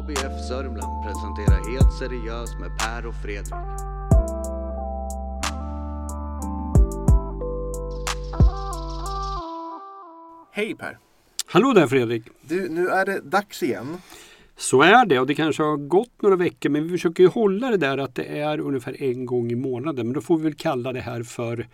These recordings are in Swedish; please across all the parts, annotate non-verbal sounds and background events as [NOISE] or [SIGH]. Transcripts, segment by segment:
ABF Sörmland presenterar Helt seriöst med Per och Fredrik. Hej Per! Hallå där Fredrik! Du, nu är det dags igen. Så är det och det kanske har gått några veckor men vi försöker ju hålla det där att det är ungefär en gång i månaden. Men då får vi väl kalla det här för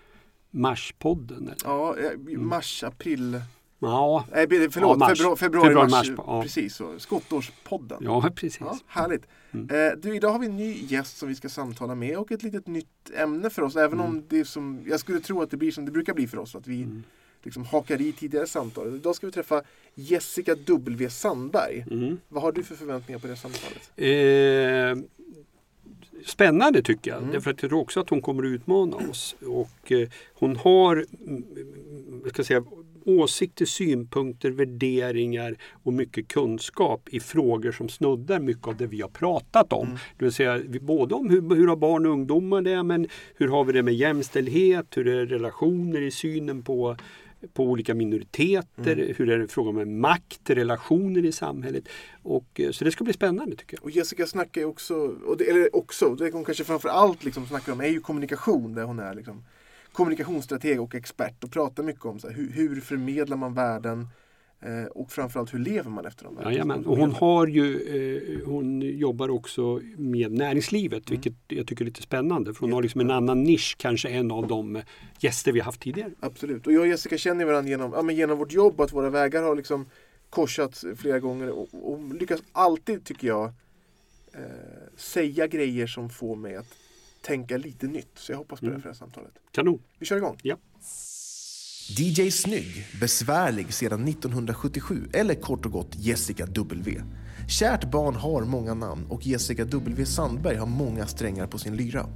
Marspodden. Eller? Ja, eh, mars, april. Ja, Nej, förlåt, Ja, mars. februari, februari, Februari, mars. ja. Precis så. Skottårspodden. ja precis. Ja, härligt. Mm. Eh, du, idag har vi en ny gäst som vi ska samtala med och ett litet nytt ämne för oss. Även om det är som, jag skulle tro att det blir som det brukar bli för oss. Att vi Mm. liksom hakar i tidigare samtal. Idag ska vi träffa Jessica W Sandberg. Mm. Vad har du för förväntningar på det samtalet? Eh, spännande tycker jag. Mm. Därför att jag tror också att hon kommer att utmana oss. Och eh, hon har mm, ska säga, åsikter, synpunkter, värderingar och mycket kunskap i frågor som snuddar mycket av det vi har pratat om. Mm. Det vill säga både om hur, hur har barn och ungdomar det, men hur har vi det med jämställdhet, hur är relationer i synen på på olika minoriteter, hur är det frågan om makt, relationer i samhället. Och, eh, så det ska bli spännande tycker jag. Och Jessica snackar ju också, och det, eller också, det hon kanske framför allt liksom snackar om är ju kommunikation där hon är liksom kommunikationsstrateg och expert och pratar mycket om så här, hur, hur förmedlar man värden eh, och framförallt hur lever man efter de. Jajamän. Och hon har ju, eh, hon jobbar också med näringslivet vilket jag tycker är lite spännande. För hon har liksom en annan nisch kanske än av de gäster vi haft tidigare. Absolut. Och jag och Jessica känner varandra genom, ja, genom vårt jobb, att våra vägar har liksom korsats flera gånger och, och lyckas alltid, tycker jag, eh, säga grejer som får mig att tänka lite nytt. Så jag hoppas på det Mm. för det här samtalet. Kanon! Vi kör igång. Ja. DJ Snygg, besvärlig sedan 1977 eller kort och gott Jessica W. Kärt barn har många namn och Jessica W Sandberg har många strängar på sin lyra.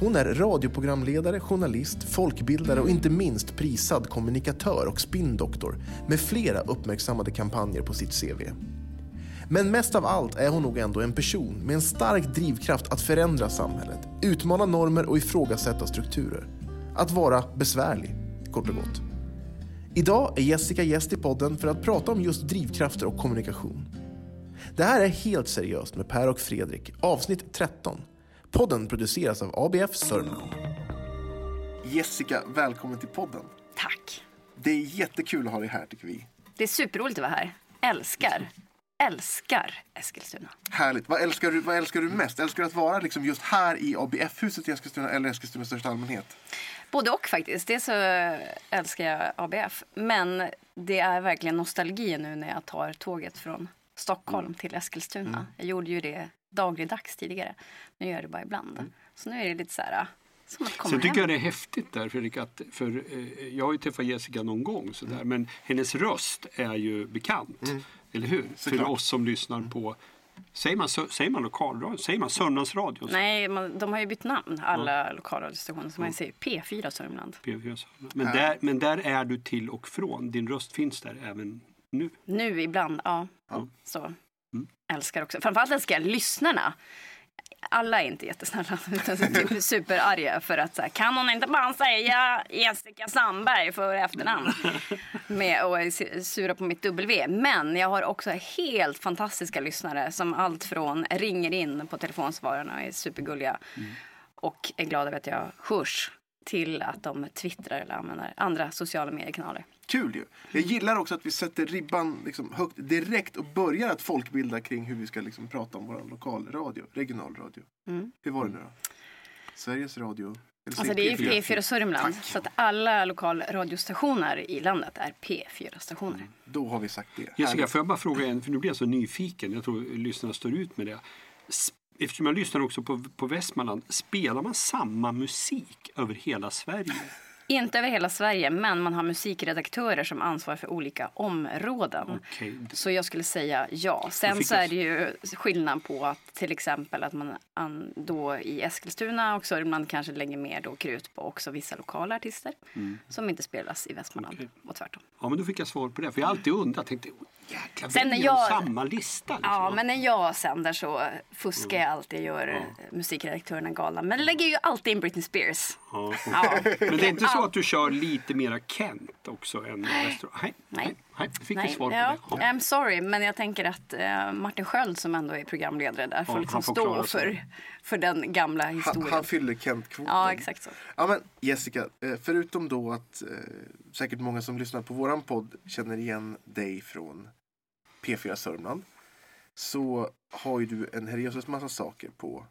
Hon är radioprogramledare, journalist, folkbildare och inte minst prisad kommunikatör och spindoktor med flera uppmärksammade kampanjer på sitt CV. Men mest av allt är hon nog ändå en person med en stark drivkraft att förändra samhället, utmana normer och ifrågasätta strukturer. Att vara besvärlig, kort och gott. Idag är Jessica gäst i podden för att prata om just drivkrafter och kommunikation. Det här är Helt seriöst med Per och Fredrik, avsnitt 13. Podden produceras av ABF Sörmland. Jessica, välkommen till podden. Tack. Det är jättekul att ha dig här tycker vi. Det är superroligt att vara här. Älskar, älskar Eskilstuna. Härligt. Vad älskar du, vad älskar du mest? Älskar du att vara liksom just här i ABF-huset i Eskilstuna eller Eskilstuna i största allmänhet? Både och faktiskt. Dels så älskar jag ABF. Men det är verkligen nostalgi nu när jag tar tåget från Stockholm till Eskilstuna. Jag gjorde ju det dagligdags tidigare. Nu gör jag det bara ibland. Så nu är det lite så här, som att komma Sen tycker hem. jag det är häftigt där Fredrik, att, för eh, jag har ju träffat Jessica någon gång sådär, men hennes röst är ju bekant. Eller hur? Såklart. För oss som lyssnar på, säger man, säger man lokalradio? Säger man Sörmlandsradion? Nej, man, de har ju bytt namn, alla lokalradiostationer. Så man säger P4 Sörmland. P4 Sörmland. Men, där, men där är du till och från. Din röst finns där även nu. Nu ibland, ja. Ja. Så. Mm. Älskar också. Framförallt älskar jag lyssnarna. Alla är inte jättesnälla, [LAUGHS] utan typ superarga för att så här, kan hon inte bara säga Jessica Sandberg för efternamn? [LAUGHS] Med, och är su- sura på mitt W. Men jag har också helt fantastiska lyssnare som allt från ringer in på telefonsvararna och är supergulliga och är glada över att jag hörs till att de twittrar eller använder andra sociala mediekanaler. Kul ju. Jag gillar också att vi sätter ribban liksom högt direkt och börjar att folkbilda kring hur vi ska liksom prata om vår lokalradio, regionalradio. Mm. Hur var det nu då? Sveriges Radio? Alltså det är P4. P4 Sörmland. Tack. Så att alla lokalradiostationer i landet är P4-stationer. Då har vi sagt det. Jessica, får jag bara fråga en, för nu blir jag så nyfiken. Jag tror lyssnarna står ut med det. Eftersom jag lyssnar också på, på Västmanland, spelar man samma musik över hela Sverige? Inte över hela Sverige, men man har musikredaktörer som ansvarar för olika områden. Okej. Så jag skulle säga ja. Sen så är det ju skillnad på att till exempel att man an- då i Eskilstuna och Sörmland kanske lägger mer då krut på också vissa lokala artister som inte spelas i Västmanland Okej. och tvärtom. Ja, men då fick jag svar på det. För jag har alltid undrat, tänkte, "Åh, jäklar, Sen när jag- samma lista? Liksom. Ja, men när jag sänder så fuskar jag alltid och gör musikredaktörerna galna. Men lägger ju alltid in Britney Spears. Ja. Ja. [LAUGHS] Men det är inte så att du kör lite mera Kent också än Västerås? Nej. Nej. Nej, fick Nej, svar på ja, det? I'm sorry, men jag tänker att eh, Martin Sköld som ändå är programledare där får Ja, liksom han får stå för, för den gamla Han, historien. han fyller Kent-kvoten. ja, exakt så. Ja, men Jessica, eh, förutom då att eh, säkert många som lyssnar på våran podd känner igen dig från P4 Sörmland så har ju du en herrejösses massa saker på,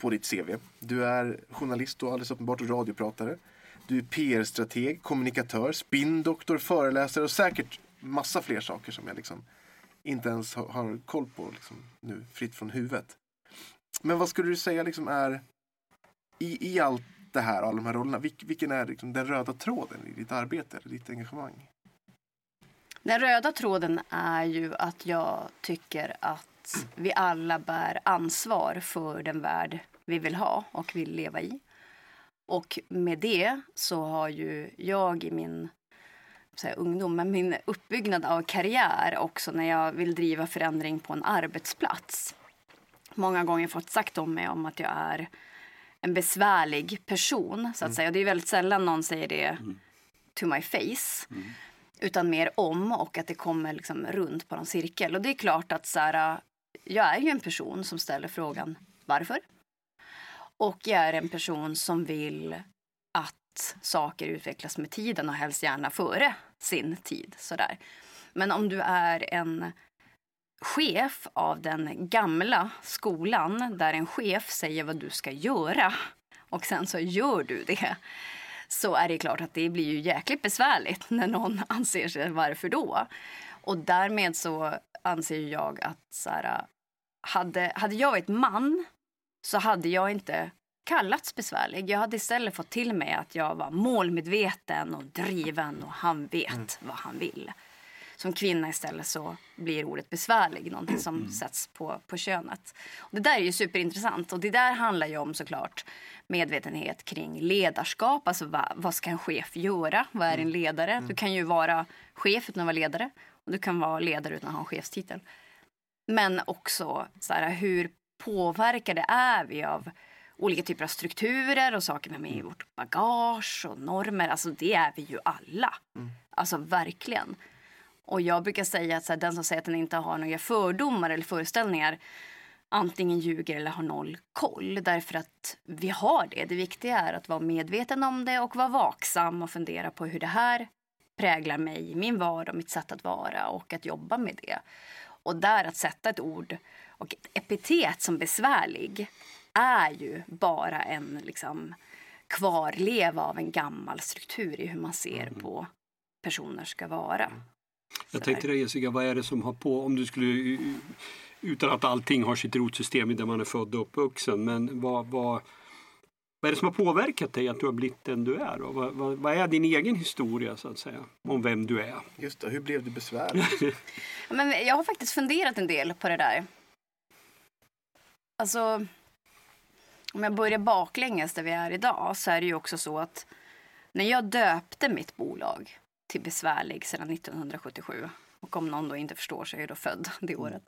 på ditt CV. Du är journalist och alldeles uppenbart radiopratare. Du är PR-strateg, kommunikatör, spinndoktor, föreläsare och säkert massa fler saker som jag liksom inte ens har, koll på liksom, nu, fritt från huvudet. Men vad skulle du säga liksom är i, i allt det här, alla de här rollerna, vilken är liksom den röda tråden i ditt arbete, eller ditt engagemang? Den röda tråden är ju att jag tycker att vi alla bär ansvar för den värld vi vill ha och vill leva i. Och med det så har ju jag i min säga, ungdom, men min uppbyggnad av karriär också när jag vill driva förändring på en arbetsplats. Många gånger fått sagt om mig om att jag är en besvärlig person. Så att säga. Och det är väldigt sällan någon säger det to my face. Utan mer om och att det kommer liksom runt på någon cirkel. Och det är klart att så här, jag är ju en person som ställer frågan varför? Och jag är en person som vill att saker utvecklas med tiden och helst gärna före sin tid. Sådär. Men om du är en chef av den gamla skolan där en chef säger vad du ska göra och sen så gör du det så är det klart att det blir ju jäkligt besvärligt när någon [LAUGHS] anser sig varför då. Och därmed så anser jag att så här, hade, hade jag varit man så hade jag inte kallats besvärlig. Jag hade istället fått till mig att jag var målmedveten och driven och han vet vad han vill. Som kvinna istället så blir ordet besvärlig någonting som sätts på, på könet. Och det där är ju superintressant och det där handlar ju om såklart medvetenhet kring ledarskap. Alltså vad, vad ska en chef göra? Vad är en ledare? Du kan ju vara chef utan att vara ledare och du kan vara ledare utan att ha en chefstitel. Men också så här, hur påverkade är vi av olika typer av strukturer och saker med i vårt bagage och normer. Alltså det är vi ju alla. Alltså verkligen. Och jag brukar säga att så här, den som säger att den inte har några fördomar eller föreställningar antingen ljuger eller har noll koll. Därför att vi har det. Det viktiga är att vara medveten om det och vara vaksam och fundera på hur det här präglar mig, min vardag, mitt sätt att vara och att jobba med det. Och där att sätta ett ord och ett epitet som besvärlig är ju bara en liksom kvarleva av en gammal struktur i hur man ser på personer ska vara. Jag tänkte det Jessica, vad är det som har på, om du skulle, utan att allting har sitt rotsystem i där man är född och uppvuxen, men vad, vad, vad är det som har påverkat dig att du har blivit den du är? Och vad, vad, vad är din egen historia så att säga, om vem du är? Just det, hur blev du besvärlig? Ja, [LAUGHS] Men jag har faktiskt funderat en del på det där. Alltså, om jag börjar baklänges där vi är idag så är det ju också så att när jag döpte mitt bolag till Besvärlig sedan 1977 och om någon då inte förstår så är jag då född det året.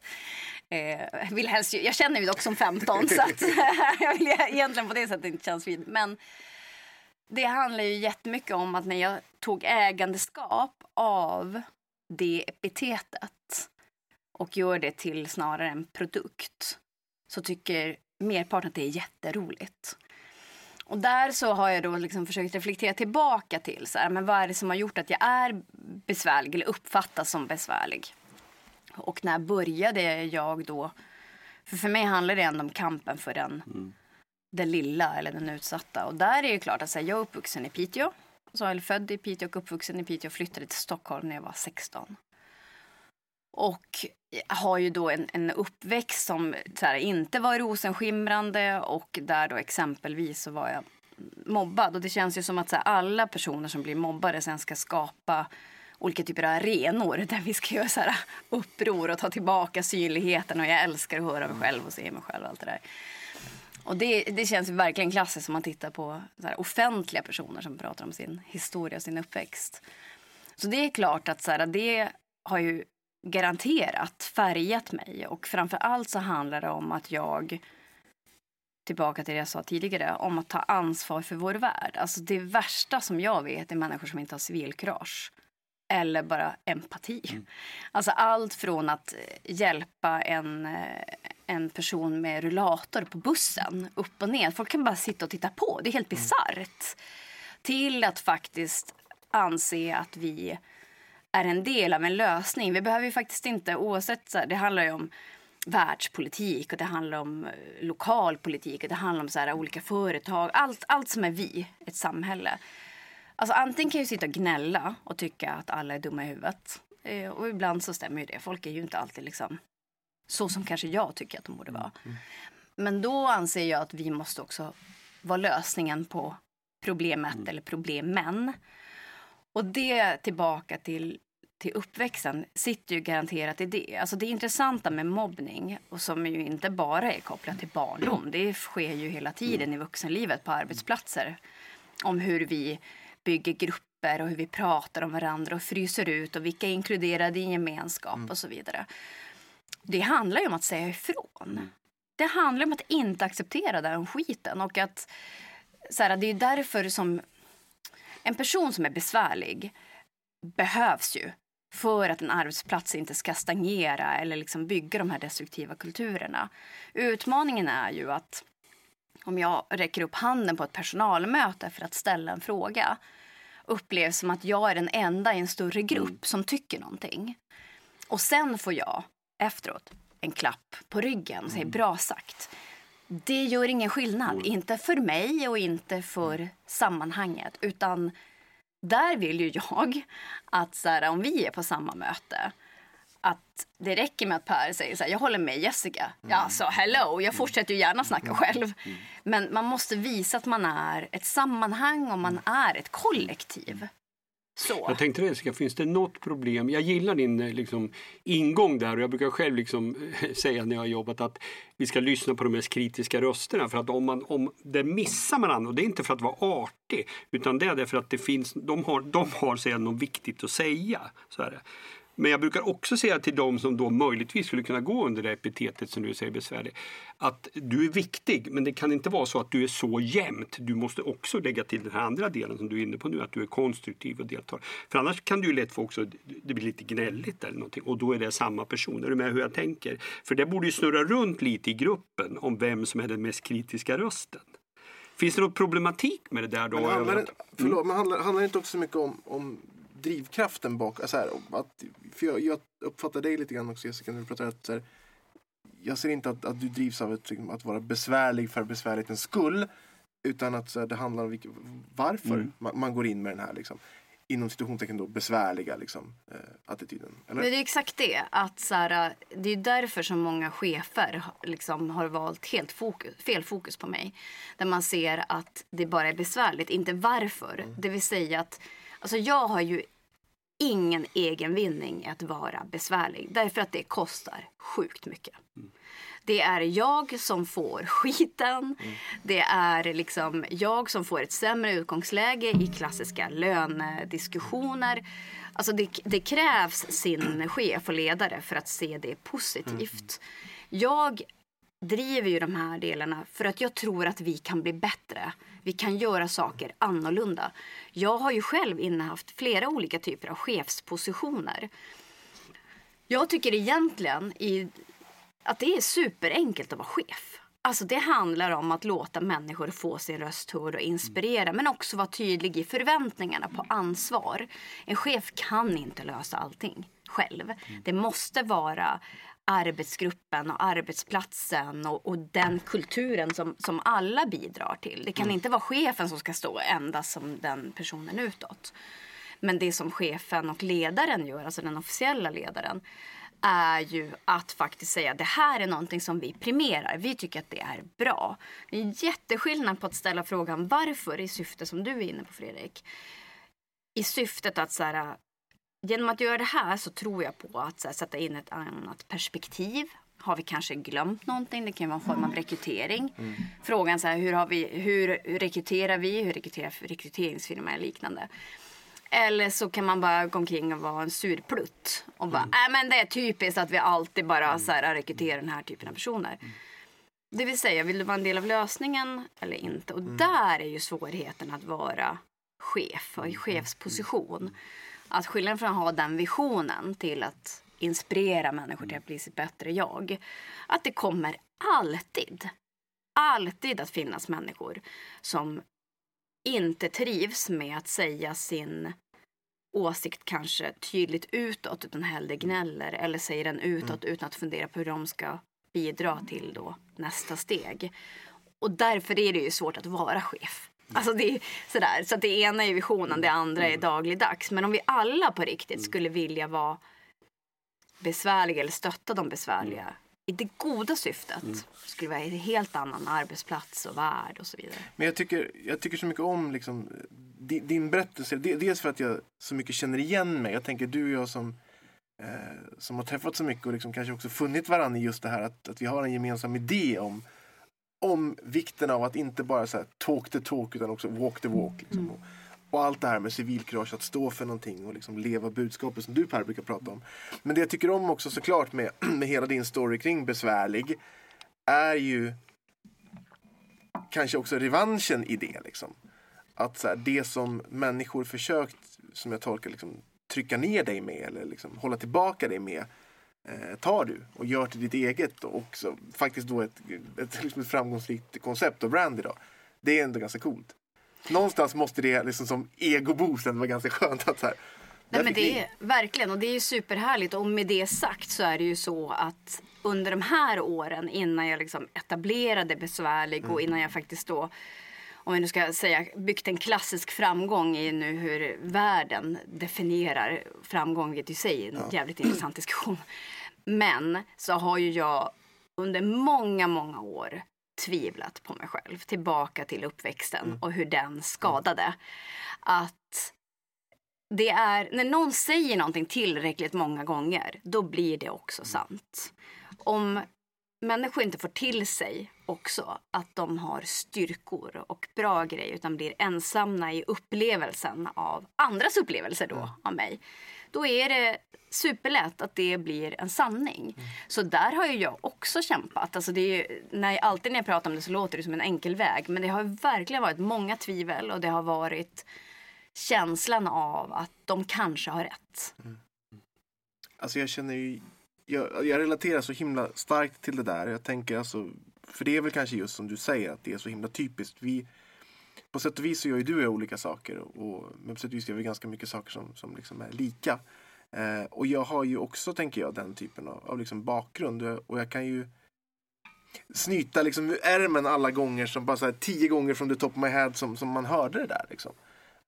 Eh, vill helst, jag känner ju dock som 15 så att [LAUGHS] jag vill egentligen på det sättet inte kännas vid. Men det handlar ju jättemycket om att när jag tog ägandeskap av det epitetet och gör det till snarare en produkt så tycker merparten att det är jätteroligt. Och där så har jag då liksom försökt reflektera tillbaka till så här, men vad är det som har gjort att jag är besvärlig eller uppfattas som besvärlig. Och när började jag då? För för mig handlar det ändå om kampen för den, den lilla eller den utsatta. Och där är det klart att här, jag är uppvuxen i Piteå. Så jag är född i Piteå och uppvuxen i Piteå och flyttade till Stockholm när jag var 16. Och har ju då en, en uppväxt som här, inte var rosenskimrande och där då exempelvis så var jag mobbad. Och det känns ju som att här, alla personer som blir mobbade sen ska skapa olika typer av arenor [LAUGHS] där vi ska göra så här, uppror och ta tillbaka synligheten och jag älskar att höra mig själv och se mig själv och allt det där. Och det, det känns verkligen klassiskt om man tittar på här, offentliga personer som pratar om sin historia och sin uppväxt. Så det är klart att så här, det har ju garanterat färgat mig och framför allt så handlar det om att jag tillbaka till det jag sa tidigare om att ta ansvar för vår värld. Alltså det värsta som jag vet är människor som inte har civilkurage eller bara empati. Alltså allt från att hjälpa en, en person med rullator på bussen upp och ner. Folk kan bara sitta och titta på. Det är helt bisarrt. Till att faktiskt anse att vi är en del av en lösning. Vi behöver ju faktiskt inte, oavsett, så här, det handlar ju om världspolitik och det handlar om eh, lokal politik och det handlar om så här, olika företag. Allt, allt som är vi, ett samhälle. Alltså antingen kan jag sitta och gnälla och tycka att alla är dumma i huvudet. Eh, och ibland så stämmer ju det. Folk är ju inte alltid liksom så som kanske jag tycker att de borde vara. Men då anser jag att vi måste också vara lösningen på problemet eller problemen. Och det tillbaka till, till uppväxten sitter ju garanterat i det. Alltså det intressanta med mobbning, och som ju inte bara är kopplat till barndom, det sker ju hela tiden i vuxenlivet på arbetsplatser. Om hur vi bygger grupper och hur vi pratar om varandra och fryser ut och vilka är inkluderade i en gemenskap och så vidare. Det handlar ju om att säga ifrån. Det handlar om att inte acceptera den skiten och att så här, det är därför som en person som är besvärlig behövs ju för att en arbetsplats inte ska stagnera eller liksom bygga de här destruktiva kulturerna. Utmaningen är ju att om jag räcker upp handen på ett personalmöte för att ställa en fråga upplevs som att jag är den enda i en större grupp som tycker någonting. Och sen får jag efteråt en klapp på ryggen och säger bra sagt. Det gör ingen skillnad, inte för mig och inte för sammanhanget. Utan där vill ju jag att så här, om vi är på samma möte att det räcker med att Per säger så här, jag håller med Jessica. Ja, så hello, jag fortsätter ju gärna snacka själv. Men man måste visa att man är ett sammanhang och man är ett kollektiv. Så. Jag tänkte Jessica, finns det något problem? Jag gillar din eh, liksom, ingång där och jag brukar själv liksom, [LAUGHS] säga när jag har jobbat att vi ska lyssna på de mest kritiska rösterna för att om, man, om det missar man an, och det är inte för att vara artig utan det är därför att det finns, de har, de har säga, något viktigt att säga. Så är det. Men jag brukar också säga till dem som då möjligtvis skulle kunna gå under det epitetet som du säger besvärlig. Att du är viktig men det kan inte vara så att du är så jämnt. Du måste också lägga till den här andra delen som du är inne på nu. Att du är konstruktiv och deltar. För annars kan du ju lätt få också, det blir lite gnälligt eller någonting. Och då är det samma person. Är du med hur jag tänker? För det borde ju snurra runt lite i gruppen om vem som är den mest kritiska rösten. Finns det någon problematik med det där då? Men handlar, det, att- förlåt, men handlar, handlar det inte också så mycket om, om drivkraften bak? Alltså här, att, för jag, jag uppfattar dig lite grann också Jessica när du pratar att så här, jag ser inte att, att du drivs av ett, liksom, att vara besvärlig för besvärlighetens skull. Utan att så här, det handlar om vilka, varför Mm. man, man går in med den här liksom, inom situationstecken då besvärliga liksom, eh, attityden. Eller? Men det är exakt det. Att så här, det är därför som många chefer liksom har valt helt fokus, fel fokus på mig. Där man ser att det bara är besvärligt, inte varför. Det vill säga att alltså jag har ju ingen egen vinning i att vara besvärlig. Därför att det kostar sjukt mycket. Det är jag som får skiten. Det är liksom jag som får ett sämre utgångsläge i klassiska lönediskussioner. Alltså det, det krävs sin chef och ledare för att se det positivt. Jag driver ju de här delarna för att jag tror att vi kan bli bättre. Vi kan göra saker annorlunda. Jag har ju själv innehaft flera olika typer av chefspositioner. Jag tycker egentligen i, att det är superenkelt att vara chef. Alltså det handlar om att låta människor få sin röst hörd och inspirera men också vara tydlig i förväntningarna på ansvar. En chef kan inte lösa allting själv. Det måste vara arbetsgruppen och arbetsplatsen och, och den kulturen som, som alla bidrar till. Det kan inte vara chefen som ska stå endast som den personen utåt. Men det som chefen och ledaren gör, alltså den officiella ledaren, är ju att faktiskt säga det här är någonting som vi primerar. Vi tycker att det är bra. Det är en jätteskillnad på att ställa frågan varför i syfte som du är inne på Fredrik. I syftet att så här, genom att göra det här så tror jag på att här, sätta in ett annat perspektiv. Har vi kanske glömt någonting? Det kan vara en form av rekrytering. Frågan så här, hur, har vi, hur rekryterar vi? Hur rekryterar rekryteringsfirmor och liknande? Eller så kan man bara gå omkring och vara en surplutt. Och bara, nej men det är typiskt att vi alltid bara så här, rekryterar den här typen av personer. Det vill säga, vill du vara en del av lösningen eller inte? Och där är ju svårigheten att vara chef och i chefsposition. Att skillnaden från att ha den visionen till att inspirera människor till att bli sitt bättre jag. Att det kommer alltid, alltid att finnas människor som inte trivs med att säga sin åsikt kanske tydligt utåt utan hellre gnäller eller säger den utåt utan att fundera på hur de ska bidra till då nästa steg. Och därför är det ju svårt att vara chef. Alltså det är sådär. Så det ena är visionen, det andra är dagligdags. Men om vi alla på riktigt skulle vilja vara besvärliga eller stötta de besvärliga i det goda syftet skulle vi ha en helt annan arbetsplats och värld och så vidare. Men jag tycker, jag tycker så mycket om liksom, din, din berättelse. De- Dels för att jag så mycket känner igen mig. Jag tänker du och jag som, eh, som har träffat så mycket och liksom kanske också funnit varandra i just det här att, att vi har en gemensam idé om, om vikten av att inte bara så här, talk the talk utan också walk the walk. Liksom. Och, och allt det här med civilkurage, att stå för någonting och liksom leva budskapet som du Per brukar prata om. Men det jag tycker om också såklart med, [CLEARS THROAT] med hela din story kring besvärlig är ju kanske också revanschen i det. Liksom. Att så här, det som människor försökt, som jag tolkar, liksom, trycka ner dig med eller liksom, hålla tillbaka dig med tar du och gör till ditt eget och också faktiskt då ett, ett, liksom ett framgångsrikt koncept och brand idag. Det är ändå ganska coolt. Någonstans måste det liksom som egoboost ändå vara ganska skönt att så här, Nej, men det är, verkligen, och det är ju superhärligt. Och med det sagt så är det ju så att under de här åren innan jag liksom etablerade Besvärlig och innan jag faktiskt då om vi nu ska säga byggt en klassisk framgång i nu hur världen definierar framgång, vilket i sig är en jävligt intressant diskussion. Men så har ju jag under många, många år tvivlat på mig själv. Tillbaka till uppväxten och hur den skadade. Att det är, när någon säger någonting tillräckligt många gånger, då blir det också sant. Om människor inte får till sig också att de har styrkor och bra grejer utan blir ensamma i upplevelsen av andras upplevelser då av mig. Då är det superlätt att det blir en sanning. Så där har ju jag också kämpat. Alltså det ju, när, alltid när jag pratar om det så låter det som en enkel väg. Men det har verkligen varit många tvivel och det har varit känslan av att de kanske har rätt. Alltså jag känner ju, jag, jag relaterar så himla starkt till det där. Jag tänker alltså, för det är väl kanske just som du säger att det är så himla typiskt. Vi, på sätt och vis så gör ju du och jag olika saker och, men på sätt och vis gör vi ganska mycket saker som, som liksom är lika. Eh, och jag har ju också, tänker jag, den typen av, av liksom bakgrund och jag, och jag kan ju snyta liksom ur ärmen alla gånger som bara så här, tio gånger från the top of my head som, som man hörde det där liksom.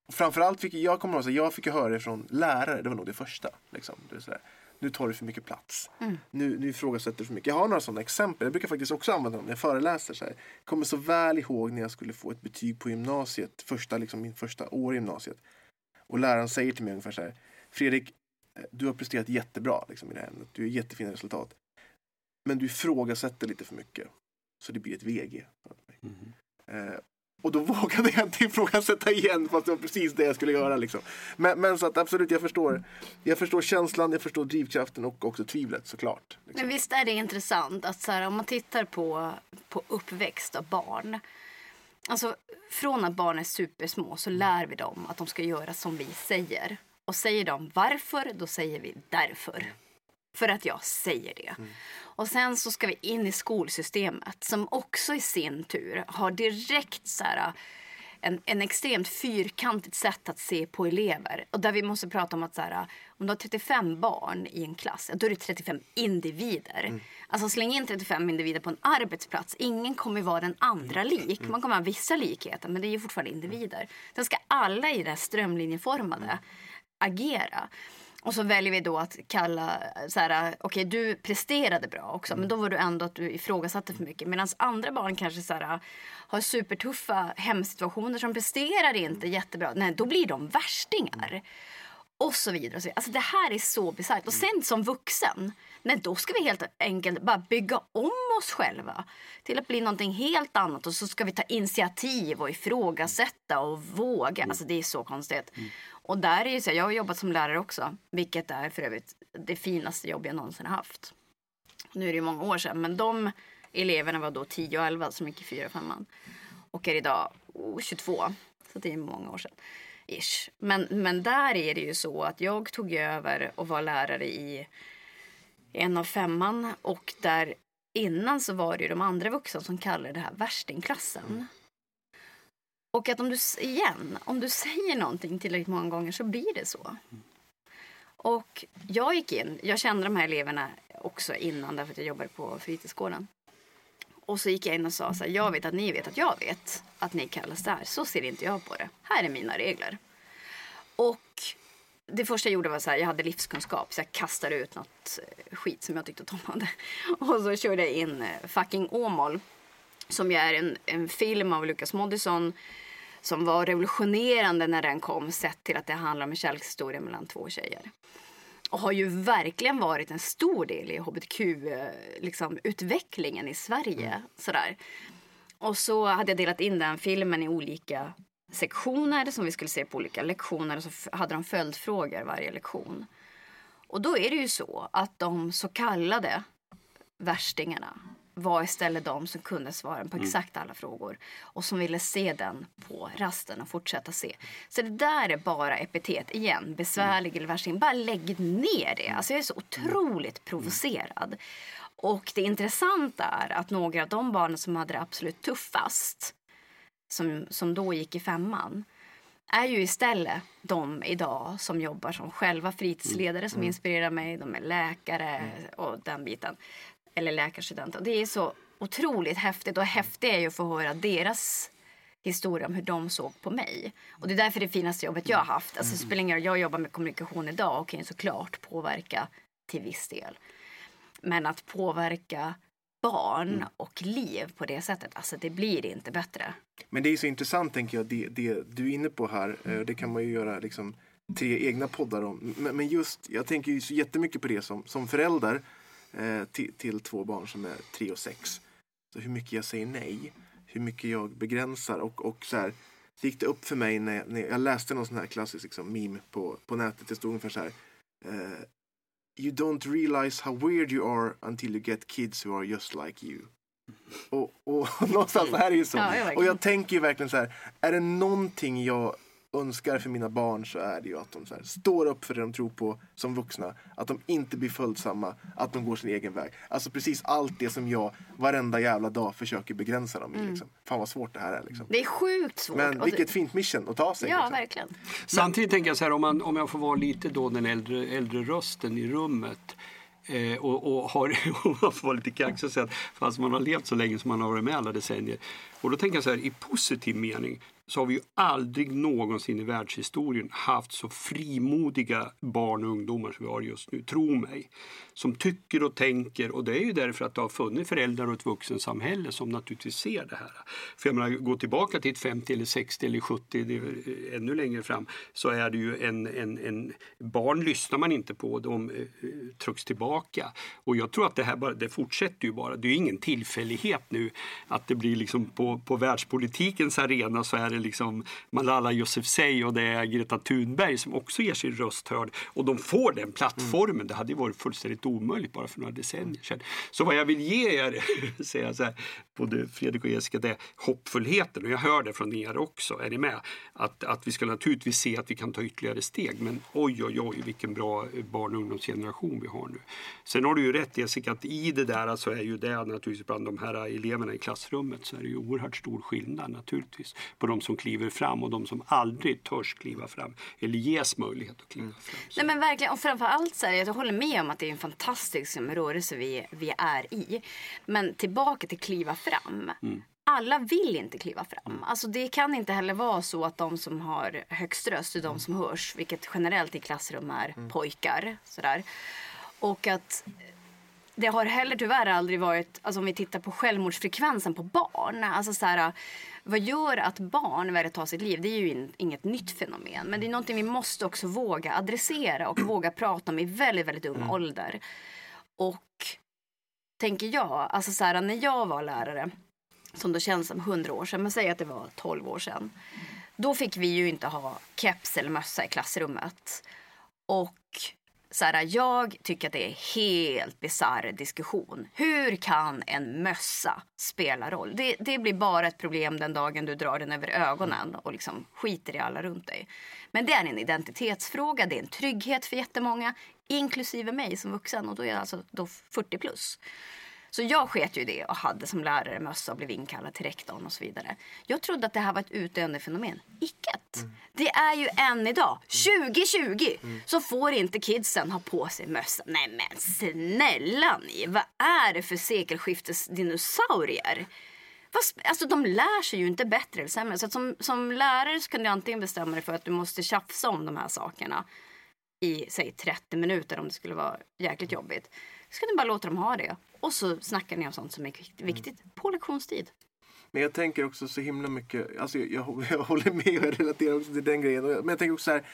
Och framförallt fick jag kommer ihåg, så jag fick ju höra det från lärare, det var nog det första. Liksom. Det är så där, nu tar du för mycket plats. Nu, nu ifrågasätter du för mycket. Jag har några sådana exempel. Jag brukar faktiskt också använda dem när jag föreläser. Så här. Jag kommer så väl ihåg när jag skulle få ett betyg på gymnasiet, första, liksom, min första år i gymnasiet. Och läraren säger till mig ungefär så här. Fredrik, eh, du har presterat jättebra liksom, i det här ämnet. Du har jättefina resultat. Men du ifrågasätter lite för mycket. Så det blir ett VG. Eh, och då [LAUGHS] vågade jag inte ifrågasätta igen fast det var precis det jag skulle göra. Liksom. Men, men så att absolut, jag förstår, jag förstår känslan, jag förstår drivkraften och också tvivlet såklart. Liksom. Men visst är det intressant att så här, om man tittar på, på uppväxt av barn. Alltså från att barn är supersmå så lär vi dem att de ska göra som vi säger. Och säger de varför, då säger vi därför. För att jag säger det. Och sen så ska vi in i skolsystemet som också i sin tur har direkt så här, en, en extremt fyrkantigt sätt att se på elever. Och där vi måste prata om att så här, om du har 35 barn i en klass, då är det 35 individer. Alltså släng in 35 individer på en arbetsplats. Ingen kommer vara den andra lik. Man kommer ha vissa likheter, men det är ju fortfarande individer. Sen ska alla i det här strömlinjeformade agera. Och så väljer vi då att kalla, så här, okej du presterade bra också men då var du ändå att du ifrågasatte för mycket. Medan andra barn kanske så här, har supertuffa hemsituationer som presterar inte jättebra. Nej, då blir de värstingar. Och så vidare. och så vidare. Alltså det här är så bisarrt. Och sen som vuxen, nej då ska vi helt enkelt bara bygga om oss själva till att bli någonting helt annat. Och så ska vi ta initiativ och ifrågasätta och våga. Alltså det är så konstigt. Mm. Och där är ju så, jag har jobbat som lärare också, vilket är för övrigt det finaste jobb jag någonsin har haft. Nu är det ju många år sedan, men de eleverna var då 10 och 11 som gick i 4 5 Och är idag oh, 22, så det är många år sedan. Ish. Men, men där är det ju så att jag tog över och var lärare i en av femman och där innan så var det ju de andra vuxna som kallade det här värstingklassen. Och att om du, igen, om du säger någonting tillräckligt många gånger så blir det så. Och jag gick in, jag kände de här eleverna också innan därför att jag jobbade på fritidsgården. Och så gick jag in och sa så här, jag vet att ni vet att jag vet att ni kallas det här. Så ser inte jag på det. Här är mina regler. Och det första jag gjorde var så här, jag hade livskunskap så jag kastade ut något eh, skit som jag tyckte att de [LAUGHS] hade. Och så körde jag in eh, Fucking Åmål. Som ju är en, en film av Lukas Moodysson som var revolutionerande när den kom sett till att det handlar om en kärlekshistoria mellan två tjejer. Och har ju verkligen varit en stor del i hbtq-utvecklingen liksom, i Sverige. Mm. Sådär. Och så hade jag delat in den filmen i olika sektioner som vi skulle se på olika lektioner och så hade de följdfrågor varje lektion. Och då är det ju så att de så kallade värstingarna var istället de som kunde svara på mm. exakt alla frågor och som ville se den på rasten och fortsätta se. Så det där är bara epitet. Igen, besvärlig eller värsting. Bara lägg ner det. Alltså jag är så otroligt provocerad. Och det intressanta är att några av de barnen som hade det absolut tuffast, som, som då gick i femman, är ju istället de idag som jobbar som själva fritidsledare som mm. inspirerar mig. De är läkare och den biten eller läkarstudenter. Det är så otroligt häftigt och häftigt är ju att få höra deras historia om hur de såg på mig. Och det är därför det finaste jobbet jag har haft. Alltså, spelar ingen roll, jag jobbar med kommunikation idag och kan såklart påverka till viss del. Men att påverka barn mm. och liv på det sättet, alltså det blir inte bättre. Men det är så intressant tänker jag, det, det du är inne på här, eh, det kan man ju göra liksom tre egna poddar om. Men just, jag tänker ju så jättemycket på det som, som förälder eh, till, till två barn som är tre och sex. Så hur mycket jag säger nej, hur mycket jag begränsar och, och så här, så gick det upp för mig när jag, när jag läste någon sån här klassisk liksom, meme på, på nätet. Det stod ungefär så här. Uh, you don't realize how weird you are until you get kids who are just like you. Och, och [LAUGHS] någonstans här är ju så. Ja, och jag tänker ju verkligen så här. Är det någonting jag önskar för mina barn så är det ju att de så här, står upp för det de tror på som vuxna. Att de inte blir följsamma, att de går sin egen väg. Alltså precis allt det som jag varenda jävla dag försöker begränsa dem i. Mm. Liksom. Fan vad svårt det här är. Liksom. Det är sjukt svårt. Men vilket fint mission att ta sig. Ja, liksom. verkligen. Samtidigt tänker jag så här, om, man, om jag får vara lite då den äldre, äldre rösten i rummet. Eh, och, och, har, [LAUGHS] och man får vara lite kaxig och säga att fast man har levt så länge som man har varit med alla decennier. Och då tänker jag så här, i positiv mening så har vi ju aldrig någonsin i världshistorien haft så frimodiga barn och ungdomar som vi har just nu, tro mig. Som tycker och tänker och det är ju därför att det har funnits föräldrar och ett vuxensamhälle som naturligtvis ser det här. För jag menar, gå tillbaka till ett 50 eller 60 eller 70, det är eh, ännu längre fram, så är det ju en, en, en barn lyssnar man inte på, de eh, trycks tillbaka. Och jag tror att det här bara, det fortsätter ju bara. Det är ju ingen tillfällighet nu att det blir liksom på, på världspolitikens arena så är det liksom Malala Yousafzai och det är Greta Thunberg som också ger sin röst hörd. Och de får den plattformen. Mm. Det hade varit fullständigt omöjligt bara för några decennier sedan. Så vad jag vill ge er, [LAUGHS] säger så här, både Fredrik och Jessica, det är hoppfullheten. Och jag hör det från er också. Är ni med? Att, att vi ska naturligtvis se att vi kan ta ytterligare steg. Men oj, oj, oj, vilken bra barn och ungdomsgeneration vi har nu. Sen har du ju rätt Jessica, att i det där så är ju det naturligtvis bland de här eleverna i klassrummet så är det ju oerhört stor skillnad naturligtvis på de som kliver fram och de som aldrig törs kliva fram eller ges möjlighet att kliva fram. Nej men verkligen och framförallt så här, jag håller med om att det är en fantastisk rörelse vi, vi är i. Men tillbaka till kliva fram. Mm alla vill inte kliva fram. Mm. Alltså det kan inte heller vara så att de som har högst röst är de som hörs, vilket generellt i klassrum är mm. pojkar. Sådär. Och att det har heller tyvärr aldrig varit, alltså om vi tittar på självmordsfrekvensen på barn. Alltså så här, vad gör att barn väljer att ta sitt liv? Det är ju in, inget nytt fenomen. Men det är någonting vi måste också våga adressera och våga prata om i väldigt, väldigt ung mm. ålder. Och tänker jag, alltså så här, när jag var lärare, som då känns som hundra år sedan, men säg att det var 12 år sedan. Då fick vi ju inte ha keps eller mössa i klassrummet. Och så här, jag tycker att det är helt bisarr diskussion. Hur kan en mössa spela roll? Det, det blir bara ett problem den dagen du drar den över ögonen och liksom skiter i alla runt dig. Men det är en identitetsfråga, det är en trygghet för jättemånga, inklusive mig som vuxen och då är jag alltså då 40 plus. Så jag sket ju i det och hade som lärare mössa och blev inkallad till rektorn och så vidare. Jag trodde att det här var ett utdöende fenomen. Icket! Mm. Det är ju än idag, 2020, mm. så får inte kidsen ha på sig mössa. Nej men snälla ni, vad är det för sekelskiftesdinosaurier? Alltså de lär sig ju inte bättre eller sämre. Så som, som lärare så kan du antingen bestämma dig för att du måste tjafsa om de här sakerna i säg 30 minuter om det skulle vara jäkligt jobbigt. Så kan du bara låta dem ha det. Och så snackar ni om sånt som är viktigt mm. på lektionstid. Men jag tänker också så himla mycket, alltså jag, jag, [LAUGHS] jag håller med och jag relaterar också till den grejen. Men jag tänker också så här,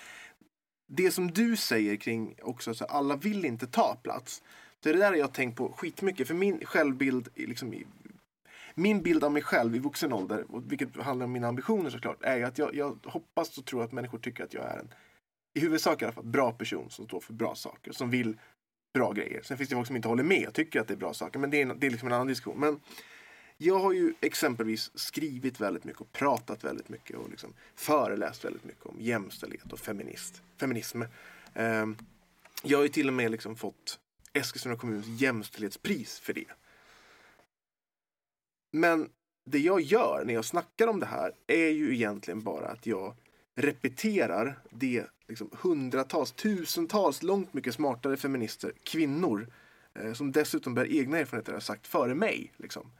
det som du säger kring också så här, alla vill inte ta plats. Så det där har jag tänkt på skitmycket. För min självbild, liksom, min bild av mig själv i vuxen ålder, vilket handlar om mina ambitioner såklart, är att jag, jag hoppas och tror att människor tycker att jag är en, i huvudsak i alla fall, bra person som står för bra saker. Som vill bra grejer. Sen finns det folk som inte håller med och tycker att det är bra saker. Men det är, det är liksom en annan diskussion. Men jag har ju exempelvis skrivit väldigt mycket och pratat väldigt mycket och liksom föreläst väldigt mycket om jämställdhet och feminist, feminism. Ehm, jag har ju till och med liksom fått Eskilstuna kommuns jämställdhetspris för det. Men det jag gör när jag snackar om det här är ju egentligen bara att jag repeterar det liksom hundratals, tusentals, långt mycket smartare feminister, kvinnor, eh, som dessutom bär egna erfarenheter, har sagt före mig. Liksom.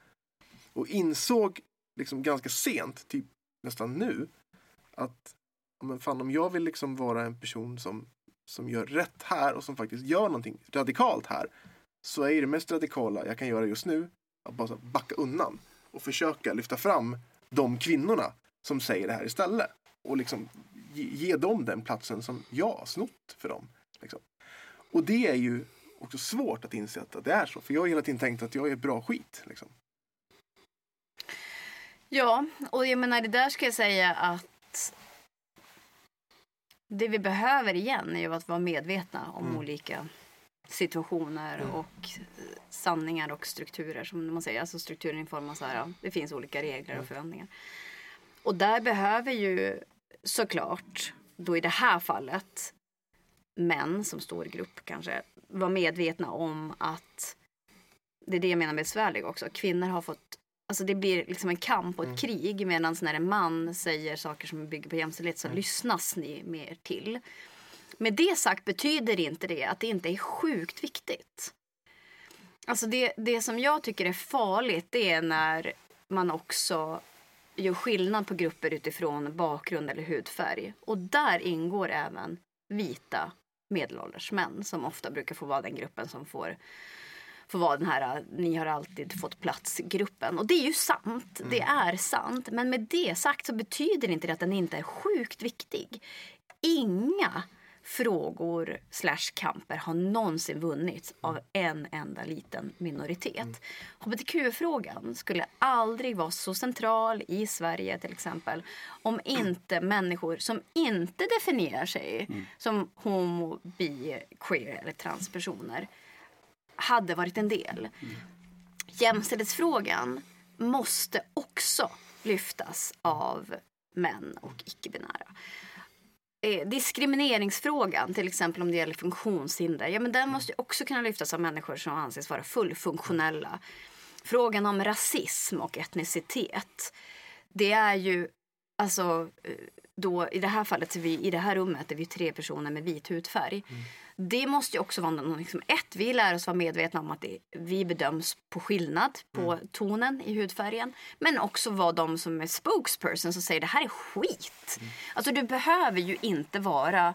Och insåg liksom ganska sent, typ nästan nu, att men fan, om jag vill liksom vara en person som, som gör rätt här och som faktiskt gör någonting radikalt här, så är det mest radikala jag kan göra just nu att bara backa undan och försöka lyfta fram de kvinnorna som säger det här istället. Och liksom ge, dem den platsen som jag har snott för dem. Liksom. Och det är ju också svårt att inse att det är så. För jag har hela tiden tänkt att jag är bra skit. Liksom. Ja, och jag menar det där ska jag säga att det vi behöver igen är ju att vara medvetna om mm. olika situationer mm. och sanningar och strukturer som man säger. Alltså strukturen i form av så här, det finns olika regler och mm. förväntningar. Och där behöver ju såklart, då i det här fallet, män som står i grupp kanske, vara medvetna om att det är det jag menar med besvärlig också. Kvinnor har fått Alltså det blir liksom en kamp och ett mm. krig medan när en man säger saker som bygger på jämställdhet så mm. lyssnas ni mer till. Med det sagt betyder inte det att det inte är sjukt viktigt. Alltså det, det som jag tycker är farligt det är när man också gör skillnad på grupper utifrån bakgrund eller hudfärg. Och där ingår även vita medelålders män som ofta brukar få vara den gruppen som får får vara den här ni har alltid fått plats-gruppen. Och det är ju sant. Mm. Det är sant. Men med det sagt så betyder inte det att den inte är sjukt viktig. Inga frågor slash kamper har någonsin vunnits av en enda liten minoritet. Mm. Hbtq-frågan skulle aldrig vara så central i Sverige till exempel om inte människor som inte definierar sig mm. som homo, bi, queer eller transpersoner hade varit en del. Mm. Jämställdhetsfrågan måste också lyftas av män och icke-binära eh, diskrimineringsfrågan, till exempel om det gäller funktionshinder, ja, men den måste också kunna lyftas av människor som anses vara fullfunktionella. Frågan om rasism och etnicitet, det är ju alltså eh, då i det här fallet, vi, i det här rummet är vi tre personer med vit hudfärg. Mm det måste ju också vara något, liksom, ett, vi lär oss vara medvetna om att det, vi bedöms på skillnad på mm. tonen i hudfärgen. Men också vara de som är spokesperson som säger det här är skit. Mm. Alltså du behöver ju inte vara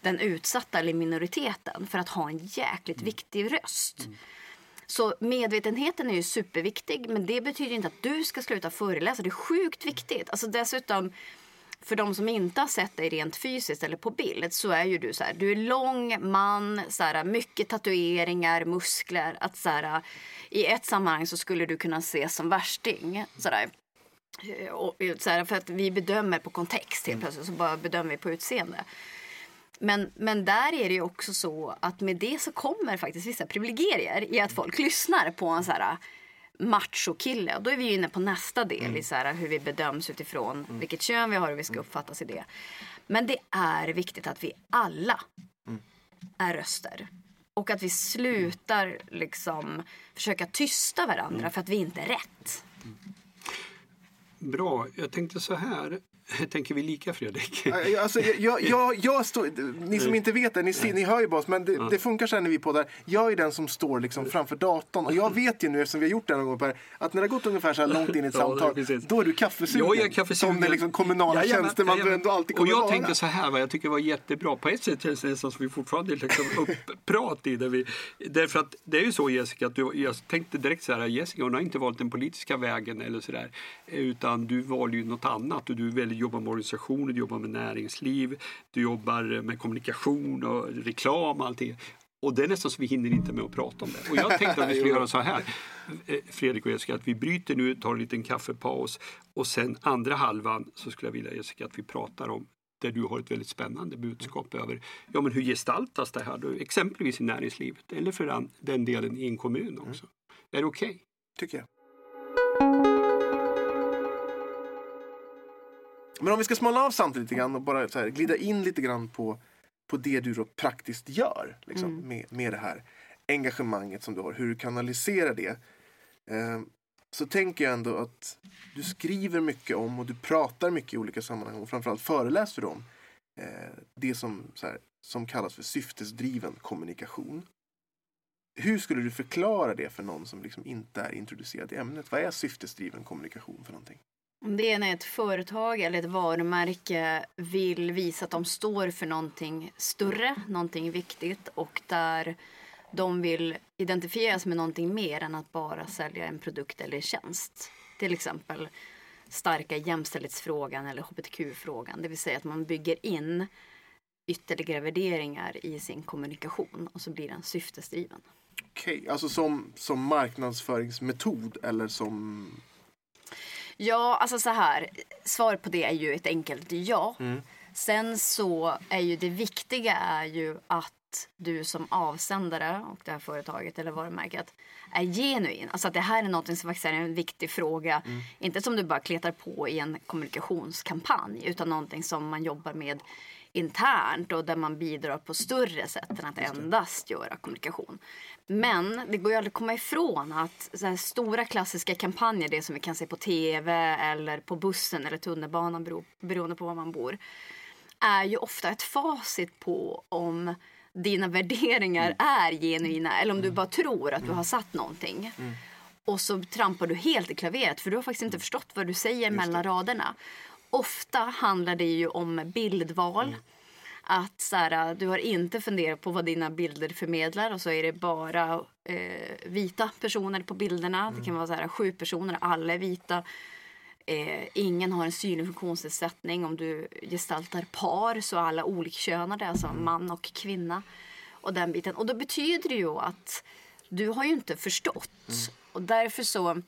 den utsatta eller minoriteten för att ha en jäkligt mm. viktig röst. Mm. Så medvetenheten är ju superviktig men det betyder inte att du ska sluta föreläsa. Det är sjukt viktigt. Alltså dessutom för de som inte har sett dig rent fysiskt eller på bild så är ju du så här, du är lång man, så här, mycket tatueringar, muskler. Att så här, I ett sammanhang så skulle du kunna ses som värsting. Så där. Och, så här, för att vi bedömer på kontext helt mm. plötsligt så bara bedömer vi på utseende. Men, men där är det ju också så att med det så kommer faktiskt vissa privilegier i att folk lyssnar på en så här machokille. Och då är vi inne på nästa del i så här hur vi bedöms utifrån vilket kön vi har och hur vi ska uppfattas i det. Men det är viktigt att vi alla är röster. Och att vi slutar liksom försöka tysta varandra för att vi inte är rätt. Bra, jag tänkte så här. [LAUGHS] Tänker vi lika Fredrik? Ja, Alltså, jag, jag, jag står, ni som inte vet det, ni, ser, ni hör ju bara oss, men det, det funkar så här när vi poddar. Jag är den som står liksom framför datorn och jag vet ju nu eftersom vi har gjort det någon gång Per, att när det har gått ungefär så här långt in i ett [LAUGHS] Ja, samtal, då är du kaffesugen. Jag är kaffesugen. Som den liksom kommunala Jajamän, tjänsteman du ändå alltid Och kommer jag vara. tänker så här, va, jag tycker det var jättebra. På ett sätt känns det som vi fortfarande liksom upprat i det. Vi, därför att det är ju så Jessica, att du, jag tänkte direkt så här, Jessica hon har inte valt den politiska vägen eller så där. Utan du valde ju något annat och du väljer jobba med organisationer, du jobbar med näringsliv, du jobbar med kommunikation och reklam och allting. Och det är nästan så vi hinner inte med att prata om det. Och jag [LAUGHS] tänkte att vi skulle göra så här, eh, Fredrik och Jessica, att vi bryter nu, tar en liten kaffepaus och sen andra halvan så skulle jag vilja Jessica att vi pratar om där du har ett väldigt spännande budskap över ja, men hur gestaltas det här då, exempelvis i näringslivet eller för an- den delen i en kommun också. Är det okej? Tycker jag. Men om vi ska smalna av samtidigt lite grann och bara så här, glida in lite grann på, på det du då praktiskt gör liksom, med, med det här engagemanget som du har, hur du kanaliserar det. Eh, så tänker jag ändå att du skriver mycket om och du pratar mycket i olika sammanhang och framförallt föreläser du om eh, det som, här, som kallas för syftesdriven kommunikation. Hur skulle du förklara det för någon som liksom inte är introducerad i ämnet? Vad är syftesdriven kommunikation för någonting? Om det är när ett företag eller ett varumärke vill visa att de står för någonting större, någonting viktigt och där de vill identifieras med någonting mer än att bara sälja en produkt eller tjänst. Till exempel starka jämställdhetsfrågan eller hbtq-frågan. Det vill säga att man bygger in ytterligare värderingar i sin kommunikation och så blir den syftesdriven. Okej, alltså som, som marknadsföringsmetod eller som... Ja, alltså så här. Svaret på det är ju ett enkelt ja. Sen så är ju det viktiga är ju att du som avsändare och det här företaget eller varumärket är genuin. Alltså att det här är något som faktiskt är en viktig fråga. Inte som du bara kletar på i en kommunikationskampanj utan någonting som man jobbar med internt och där man bidrar på större sätt än att endast göra kommunikation. Men det går ju aldrig att komma ifrån att så stora klassiska kampanjer, det som vi kan se på tv eller på bussen eller tunnelbanan bero, beroende på var man bor, är ju ofta ett facit på om dina värderingar är genuina eller om du bara tror att du har satt någonting. Och så trampar du helt i klaveret för du har faktiskt inte förstått vad du säger mellan raderna. Ofta handlar det ju om bildval. Att så här, du har inte funderat på vad dina bilder förmedlar och så är det bara eh, vita personer på bilderna. Det kan vara så här, sju personer, alla är vita. Eh, ingen har en synlig funktionsnedsättning. Om du gestaltar par så är alla olikkönade, alltså man och kvinna. Och den biten. Och då betyder det ju att du har ju inte förstått. Och därför så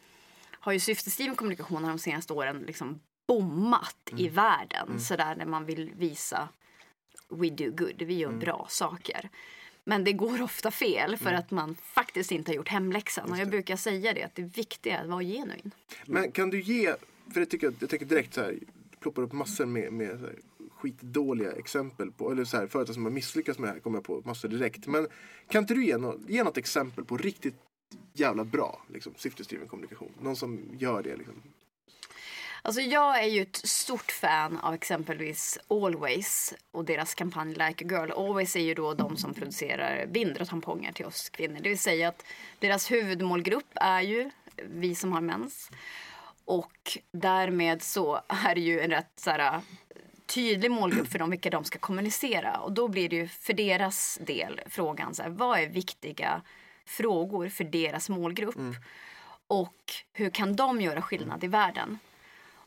har ju syftesdriven kommunikation de senaste åren liksom bommat i världen. Sådär när man vill visa we do good, vi gör bra saker. Men det går ofta fel för att man faktiskt inte har gjort hemläxan. Och jag brukar säga det, att det viktiga är att vara genuin. Men kan du ge, för jag, tycker, jag tänker direkt så här, ploppar upp massor med, med så här, skitdåliga exempel på, eller så här, företag som har misslyckats med det här kommer jag på massor direkt. Men kan inte du ge, nå, ge något exempel på riktigt jävla bra liksom, syftesdriven kommunikation? Någon som gör det liksom. Alltså jag är ju ett stort fan av exempelvis Always och deras kampanj Like a Girl. Always är ju då de som producerar bindor och tamponger till oss kvinnor. Det vill säga att deras huvudmålgrupp är ju vi som har mens. Och därmed så är det ju en rätt så här, tydlig målgrupp för dem vilka de ska kommunicera. Och då blir det ju för deras del frågan så här, vad är viktiga frågor för deras målgrupp? Och hur kan de göra skillnad i världen?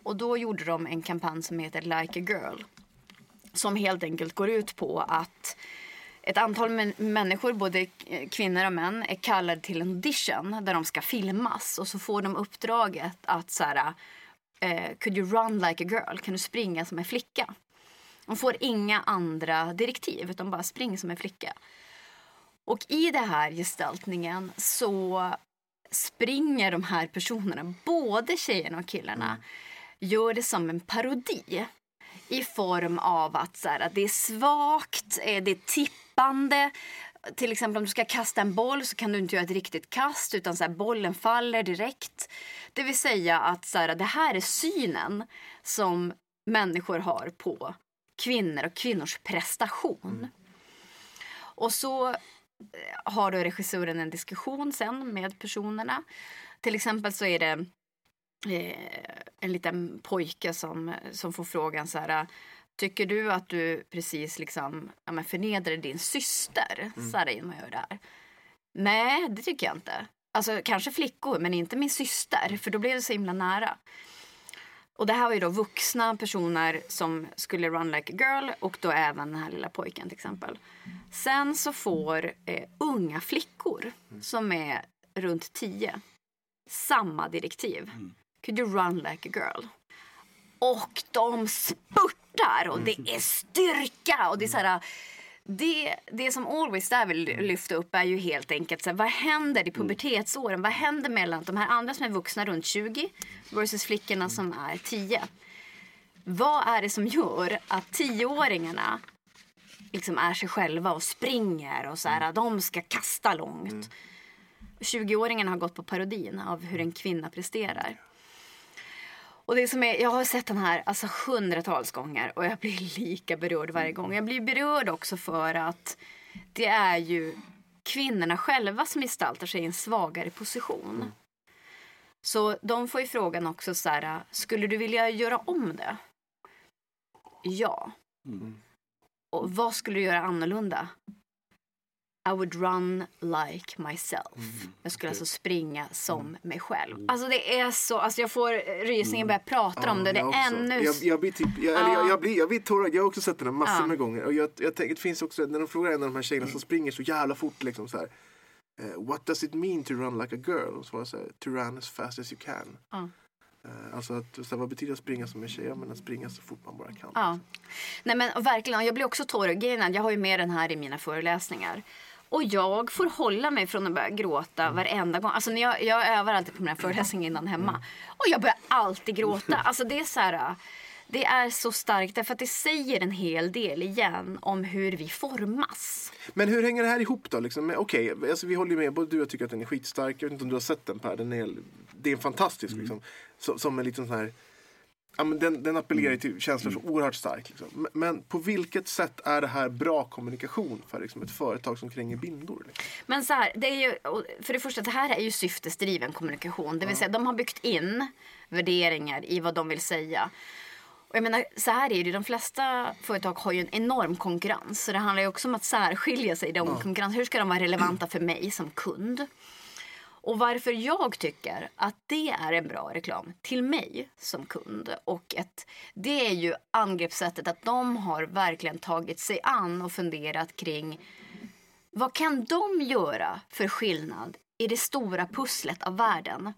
Och då gjorde de en kampanj som heter Like a Girl. Som helt enkelt går ut på att ett antal människor, både kvinnor och män, är kallade till en audition där de ska filmas. Och så får de uppdraget att så här, eh, could you run like a girl? Kan du springa som en flicka? De får inga andra direktiv utan bara spring som en flicka. Och i den här gestaltningen så springer de här personerna, både tjejerna och killarna, mm gör det som en parodi. I form av att så här, det är svagt, eh, det är tippande. Till exempel om du ska kasta en boll så kan du inte göra ett riktigt kast utan så här, bollen faller direkt. Det vill säga att så här, det här är synen som människor har på kvinnor och kvinnors prestation. Och så eh, har då regissören en diskussion sen med personerna. Till exempel så är det en liten pojke som, som får frågan så här. Tycker du att du precis liksom, ja, men förnedrade din syster? Mm. Så här man gör där. Nej, det tycker jag inte. Alltså kanske flickor, men inte min syster. För då blev det så himla nära. Och det här var ju då vuxna personer som skulle run like a girl och då även den här lilla pojken till exempel. Sen så får eh, unga flickor som är runt tio samma direktiv. Could you run like a girl? Och de spurtar och det är styrka och det är så här det, det som Always där vill lyfta upp är ju helt enkelt så här, vad händer i pubertetsåren? Vad händer mellan de här andra som är vuxna runt 20 versus flickorna som är 10? Vad är det som gör att tioåringarna liksom är sig själva och springer och så här, de ska kasta långt? 20-åringarna har gått på parodin av hur en kvinna presterar. Och det som är, jag har sett den här alltså hundratals gånger och jag blir [LAUGHS] lika berörd varje gång. Jag blir berörd också för att det är ju kvinnorna själva som gestaltar sig i en svagare position. Så de får ju frågan också så här, skulle du vilja göra om det? Ja. Och vad skulle du göra annorlunda? I would run like myself. Mm. Jag skulle alltså springa som mig själv. Alltså det är så, alltså jag får rysningen bara jag pratar om det. Det jag är också. ännu... Jag, jag blir typ, jag, eller jag, jag blir, jag blir tårögd. Jag har också sett den här massor Ja. med gånger. Och jag, jag tänker, det finns också, när de frågar en av de här tjejerna Mm. som springer så jävla fort liksom så här. eh, what does it mean to run like a girl? Och så var det så här, to run as fast as you can. Ja. Eh, alltså att, så vad betyder att springa som en tjej? Ja, men att springa så fort man bara kan. Ja. Nej men verkligen, jag blir också tårögd. Jag har ju med den här i mina föreläsningar. Och jag får hålla mig från att börja gråta varenda gång. Alltså när jag, jag övar alltid på mina föreläsningar innan hemma. Och jag börjar alltid gråta. [LAUGHS] Alltså det är så här... Det är så starkt därför att det säger en hel del igen om hur vi formas. Men hur hänger det här ihop då? Liksom? Okej, alltså, vi håller ju med. Både du och jag tycker att den är skitstark. Jag vet inte om du har sett den Per. Den är, det är en fantastisk liksom. Så, som en liten sån här... Ja, men den, den appellerar ju till känslor så oerhört starkt. Liksom. Men, men på vilket sätt är det här bra kommunikation för liksom, ett företag som kränger bindor? Liksom? Men så här, det är ju, för det första, det här är ju syftesdriven kommunikation. Det vill säga, de har byggt in värderingar i vad de vill säga. Och jag menar, så här är det De flesta företag har ju en enorm konkurrens. Så det handlar ju också om att särskilja sig i den konkurrens. Hur ska de vara relevanta för mig som kund? Och varför jag tycker att det är en bra reklam till mig som kund. Och ett, det är ju angreppssättet att de har verkligen tagit sig an och funderat kring vad kan de göra för skillnad i det stora pusslet av världen?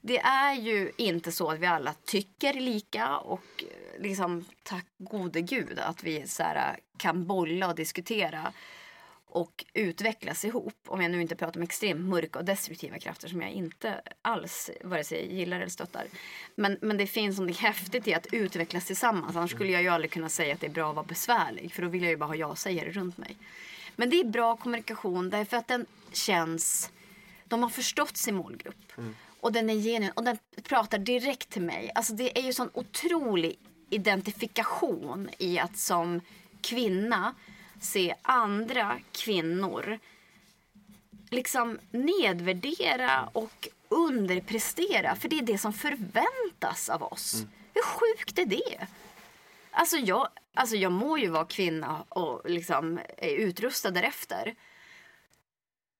Det är ju inte så att vi alla tycker lika och eh, liksom tack gode gud att vi så här, eh, kan bolla och diskutera och utvecklas ihop. Om jag nu inte pratar om extremt mörka och destruktiva krafter som jag inte alls vare sig gillar eller stöttar. Men, men det finns något häftigt i att utvecklas tillsammans. Annars skulle jag ju aldrig kunna säga att det är bra att vara besvärlig. För då vill jag ju bara ha jag-sägare runt mig. Men det är bra kommunikation därför att den känns... De har förstått sin målgrupp. Och den är genuin och den pratar direkt till mig. Alltså det är ju sån otrolig identifikation i att som kvinna se andra kvinnor liksom nedvärdera och underprestera. För det är det som förväntas av oss. Hur sjukt är det? Alltså jag, alltså jag må ju vara kvinna och liksom är utrustad därefter.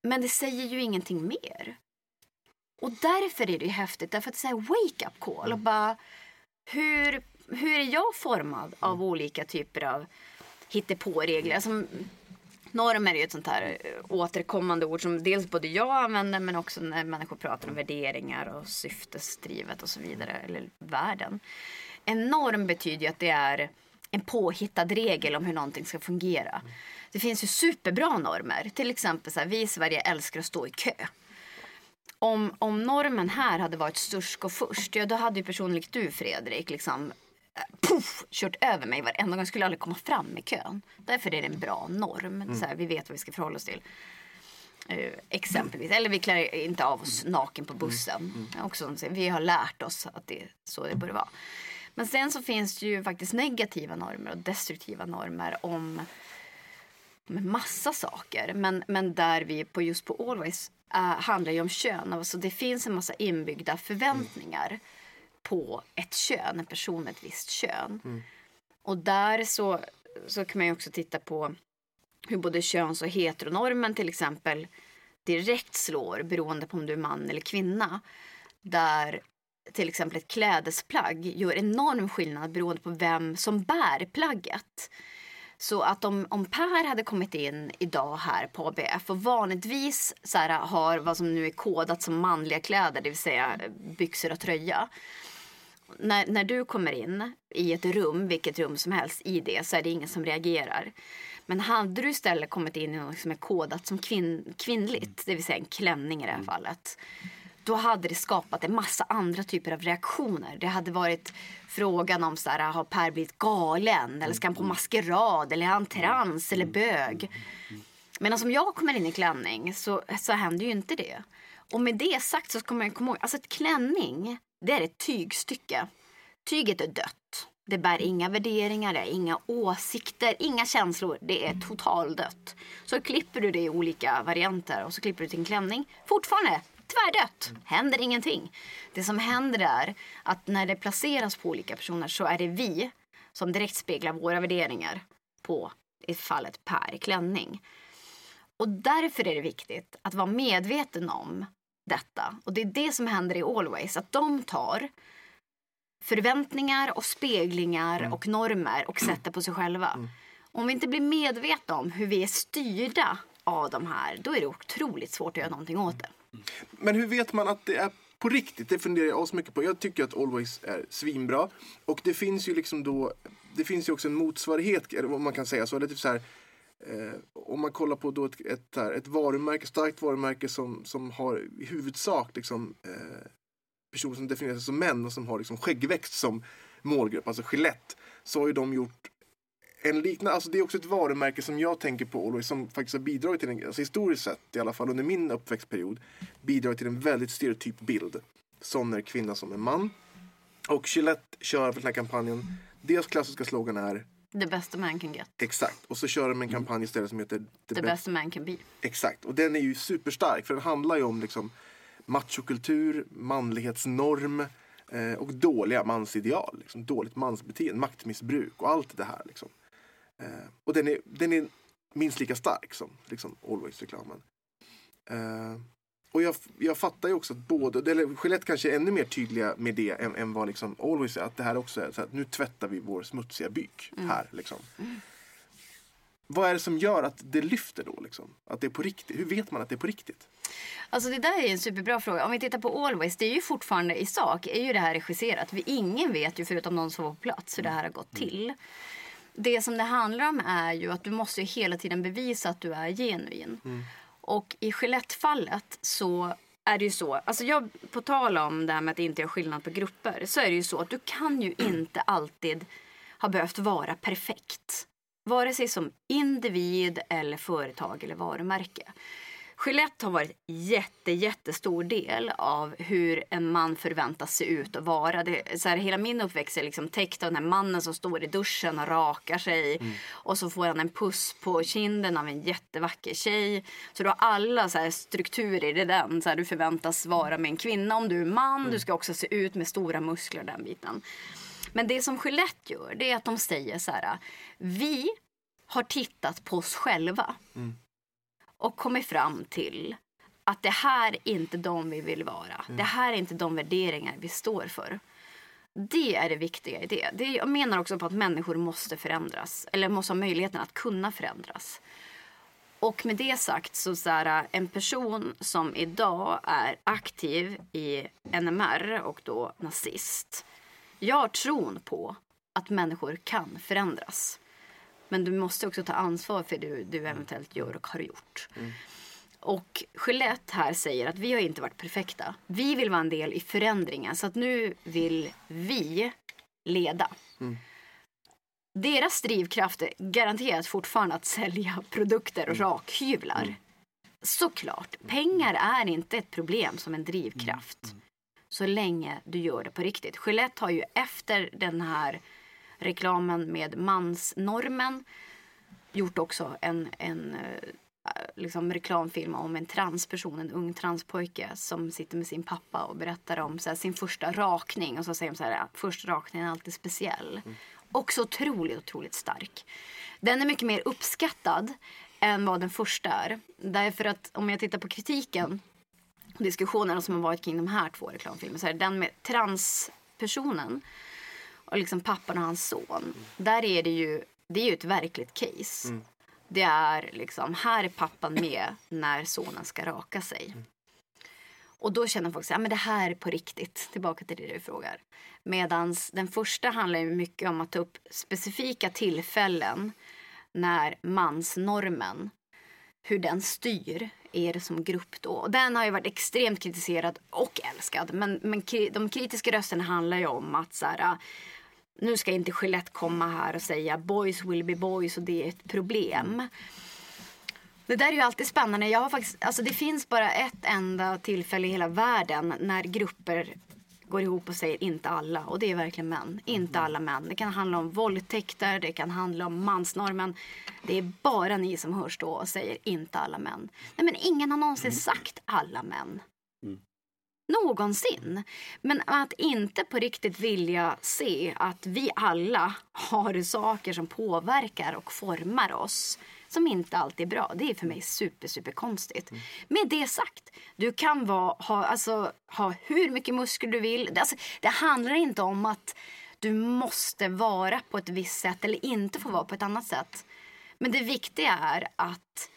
Men det säger ju ingenting mer. Och därför är det ju häftigt. Därför att det är wake-up call. Och bara, hur, hur är jag formad av olika typer av hittepåregler? Alltså, normer är ju ett sånt här eh, återkommande ord som dels både jag använder men också när människor pratar om värderingar och syftesdrivet och så vidare. Eller världen. En norm betyder ju att det är en påhittad regel om hur någonting ska fungera. Det finns ju superbra normer. Till exempel så här, vi i Sverige älskar att stå i kö. Om, om normen här hade varit störst och först, ja då hade ju personer du Fredrik liksom puff, kört över mig varenda gång. Jag skulle aldrig komma fram i kön. Därför är det en bra norm. Så här, vi vet vad vi ska förhålla oss till. Eh, exempelvis. Eller vi klär inte av oss naken på bussen. Också, vi har lärt oss att det är så det borde vara. Men sen så finns det ju faktiskt negativa normer och destruktiva normer om med massa saker. Men, men där vi på just på Always uh, handlar ju om kön. Alltså det finns en massa inbyggda förväntningar på ett kön, en person med ett visst kön. Och där så, så kan man ju också titta på hur både köns och heteronormen till exempel direkt slår beroende på om du är man eller kvinna. Där till exempel ett klädesplagg gör enorm skillnad beroende på vem som bär plagget. Så att om, om Per hade kommit in idag här på ABF och vanligtvis så här, har vad som nu är kodat som manliga kläder, det vill säga byxor och tröja. När, när du kommer in i ett rum, vilket rum som helst, i det så är det ingen som reagerar. Men hade du istället kommit in i något som är kodat som kvinn, kvinnligt, det vill säga en klänning i det här fallet. Då hade det skapat en massa andra typer av reaktioner. Det hade varit frågan om så här, har Per blivit galen? Eller ska han på maskerad? Eller är han trans eller bög? Men om jag kommer in i klänning så, så händer ju inte det. Och med det sagt så ska man komma ihåg, alltså ett klänning, det är ett tygstycke. Tyget är dött. Det bär inga värderingar, det är inga åsikter, inga känslor. Det är totaldött. Så klipper du det i olika varianter och så klipper du till en klänning. Fortfarande tvärdött. Händer ingenting. Det som händer är att när det placeras på olika personer så är det vi som direkt speglar våra värderingar på i fallet Per klänning. Och därför är det viktigt att vara medveten om detta. Och det är det som händer i Always, att de tar förväntningar och speglingar och normer och sätter på sig själva. Om vi inte blir medvetna om hur vi är styrda av de här, då är det otroligt svårt att göra någonting åt det. Men hur vet man att det är på riktigt? Det funderar jag mycket på. Jag tycker att Always är svinbra. Och det finns ju liksom då, det finns ju också en motsvarighet, eller vad man kan säga så. Eller typ så här, eh, om man kollar på då ett, ett, här, ett varumärke, starkt varumärke som, som har i huvudsak liksom, eh, personer som definierar sig som män och som har liksom skäggväxt som målgrupp, alltså Gillette, så har ju de gjort en liknande, alltså det är också ett varumärke som jag tänker på och som faktiskt har bidragit till, en, alltså historiskt sett i alla fall under min uppväxtperiod, bidragit till en väldigt stereotyp bild. Sån är kvinna som en man. Och Gillette kör för den här kampanjen, deras klassiska slogan är The best a man can get. Exakt, och så kör de en kampanj istället som heter The, The Be- best a man can be. Exakt, och den är ju superstark för den handlar ju om liksom machokultur, manlighetsnorm eh, och dåliga mansideal. Liksom, dåligt mansbeteende, maktmissbruk och allt det här. Liksom. Eh, och den är, den är minst lika stark som liksom, Always-reklamen. Eh, och jag, jag fattar ju också att både, eller Gillette kanske är ännu mer tydliga med det än, än vad liksom Always är. Att det här också är så att nu tvättar vi vår smutsiga byk här. Liksom. Vad är det som gör att det lyfter då? Liksom? Att det är på riktigt? Hur vet man att det är på riktigt? Alltså det där är en superbra fråga. Om vi tittar på Always, det är ju fortfarande i sak, är ju det här regisserat. Vi, ingen vet ju förutom någon som var på plats hur det här har gått till. Det som det handlar om är ju att du måste hela tiden bevisa att du är genuin. Och i Gillette-fallet så är det ju så, alltså jag, på tal om det här med att inte göra skillnad på grupper, så är det ju så att du kan ju [CLEARS THROAT] inte alltid ha behövt vara perfekt. Vare sig som individ eller företag eller varumärke. Gillette har varit jätte, jättestor del av hur en man förväntas se ut och vara. Det, så här, hela min uppväxt är liksom täckt av den här mannen som står i duschen och rakar sig. Och så får han en puss på kinden av en jättevacker tjej. Så du har alla så här, strukturer i den. Så här, du förväntas vara med en kvinna om du är man. Du ska också se ut med stora muskler den biten. Men det som Gillette gör det är att de säger så här. Vi har tittat på oss själva och kommit fram till att det här är inte de vi vill vara. Det här är inte de värderingar vi står för. Det är det viktiga i det. det. Jag menar också på att människor måste förändras. Eller måste ha möjligheten att kunna förändras. Och med det sagt så, så här, en person som idag är aktiv i NMR och då nazist. Jag har tron på att människor kan förändras. Men du måste också ta ansvar för det du eventuellt gör och har gjort. Och Gillette här säger att vi har inte varit perfekta. Vi vill vara en del i förändringen så att nu vill vi leda. Deras drivkraft är garanterat fortfarande att sälja produkter och rakhyvlar. Såklart, pengar är inte ett problem som en drivkraft. Så länge du gör det på riktigt. Gillette har ju efter den här reklamen med mansnormen gjort också en, en eh, liksom reklamfilm om en transperson, en ung transpojke som sitter med sin pappa och berättar om här, sin första rakning. Och så säger de så här, första rakningen är alltid speciell. Också otroligt, otroligt stark. Den är mycket mer uppskattad än vad den första är. Därför att om jag tittar på kritiken diskussionerna som har varit kring de här två reklamfilmerna så är den med transpersonen och liksom pappan och hans son. Där är det ju, det är ju ett verkligt case. Det är liksom, här är pappan med när sonen ska raka sig. Och då känner folk så här, men det här är på riktigt. Tillbaka till det du frågar. Medan den första handlar ju mycket om att ta upp specifika tillfällen när mansnormen, hur den styr er som grupp då. Och den har ju varit extremt kritiserad och älskad. Men, men de kritiska rösterna handlar ju om att så här, nu ska inte Gillette komma här och säga boys will be boys och det är ett problem. Det där är ju alltid spännande. Jag har faktiskt, alltså det finns bara ett enda tillfälle i hela världen när grupper går ihop och säger inte alla. Och det är verkligen män. Inte alla män. Det kan handla om våldtäkter, det kan handla om mansnormen. Det är bara ni som hörs då och säger inte alla män. Nej men ingen har någonsin sagt alla män. Någonsin. Men att inte på riktigt vilja se att vi alla har saker som påverkar och formar oss som inte alltid är bra. Det är för mig super, super konstigt. Med det sagt, du kan vara, ha, alltså, ha hur mycket muskler du vill. Det, alltså, det handlar inte om att du måste vara på ett visst sätt eller inte få vara på ett annat sätt. Men det viktiga är att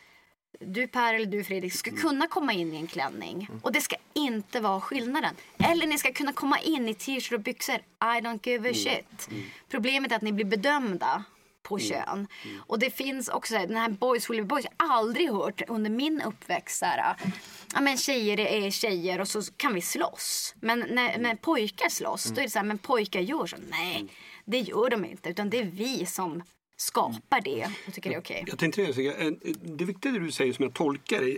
du Per eller du Fredrik ska kunna komma in i en klänning. Och det ska inte vara skillnaden. Eller ni ska kunna komma in i t-shirt och byxor. I don't give a shit. Problemet är att ni blir bedömda på kön. Och det finns också den här Boys Will Be Boys. Jag har aldrig hört under min uppväxt så här, ja men tjejer är tjejer och så kan vi slåss. Men när, när pojkar slåss då är det så här, men pojkar gör så. Nej, det gör de inte. Utan det är vi som skapar det och tycker det är okej. Jag tänkte det, Jessica, en- det viktiga det du säger som jag tolkar det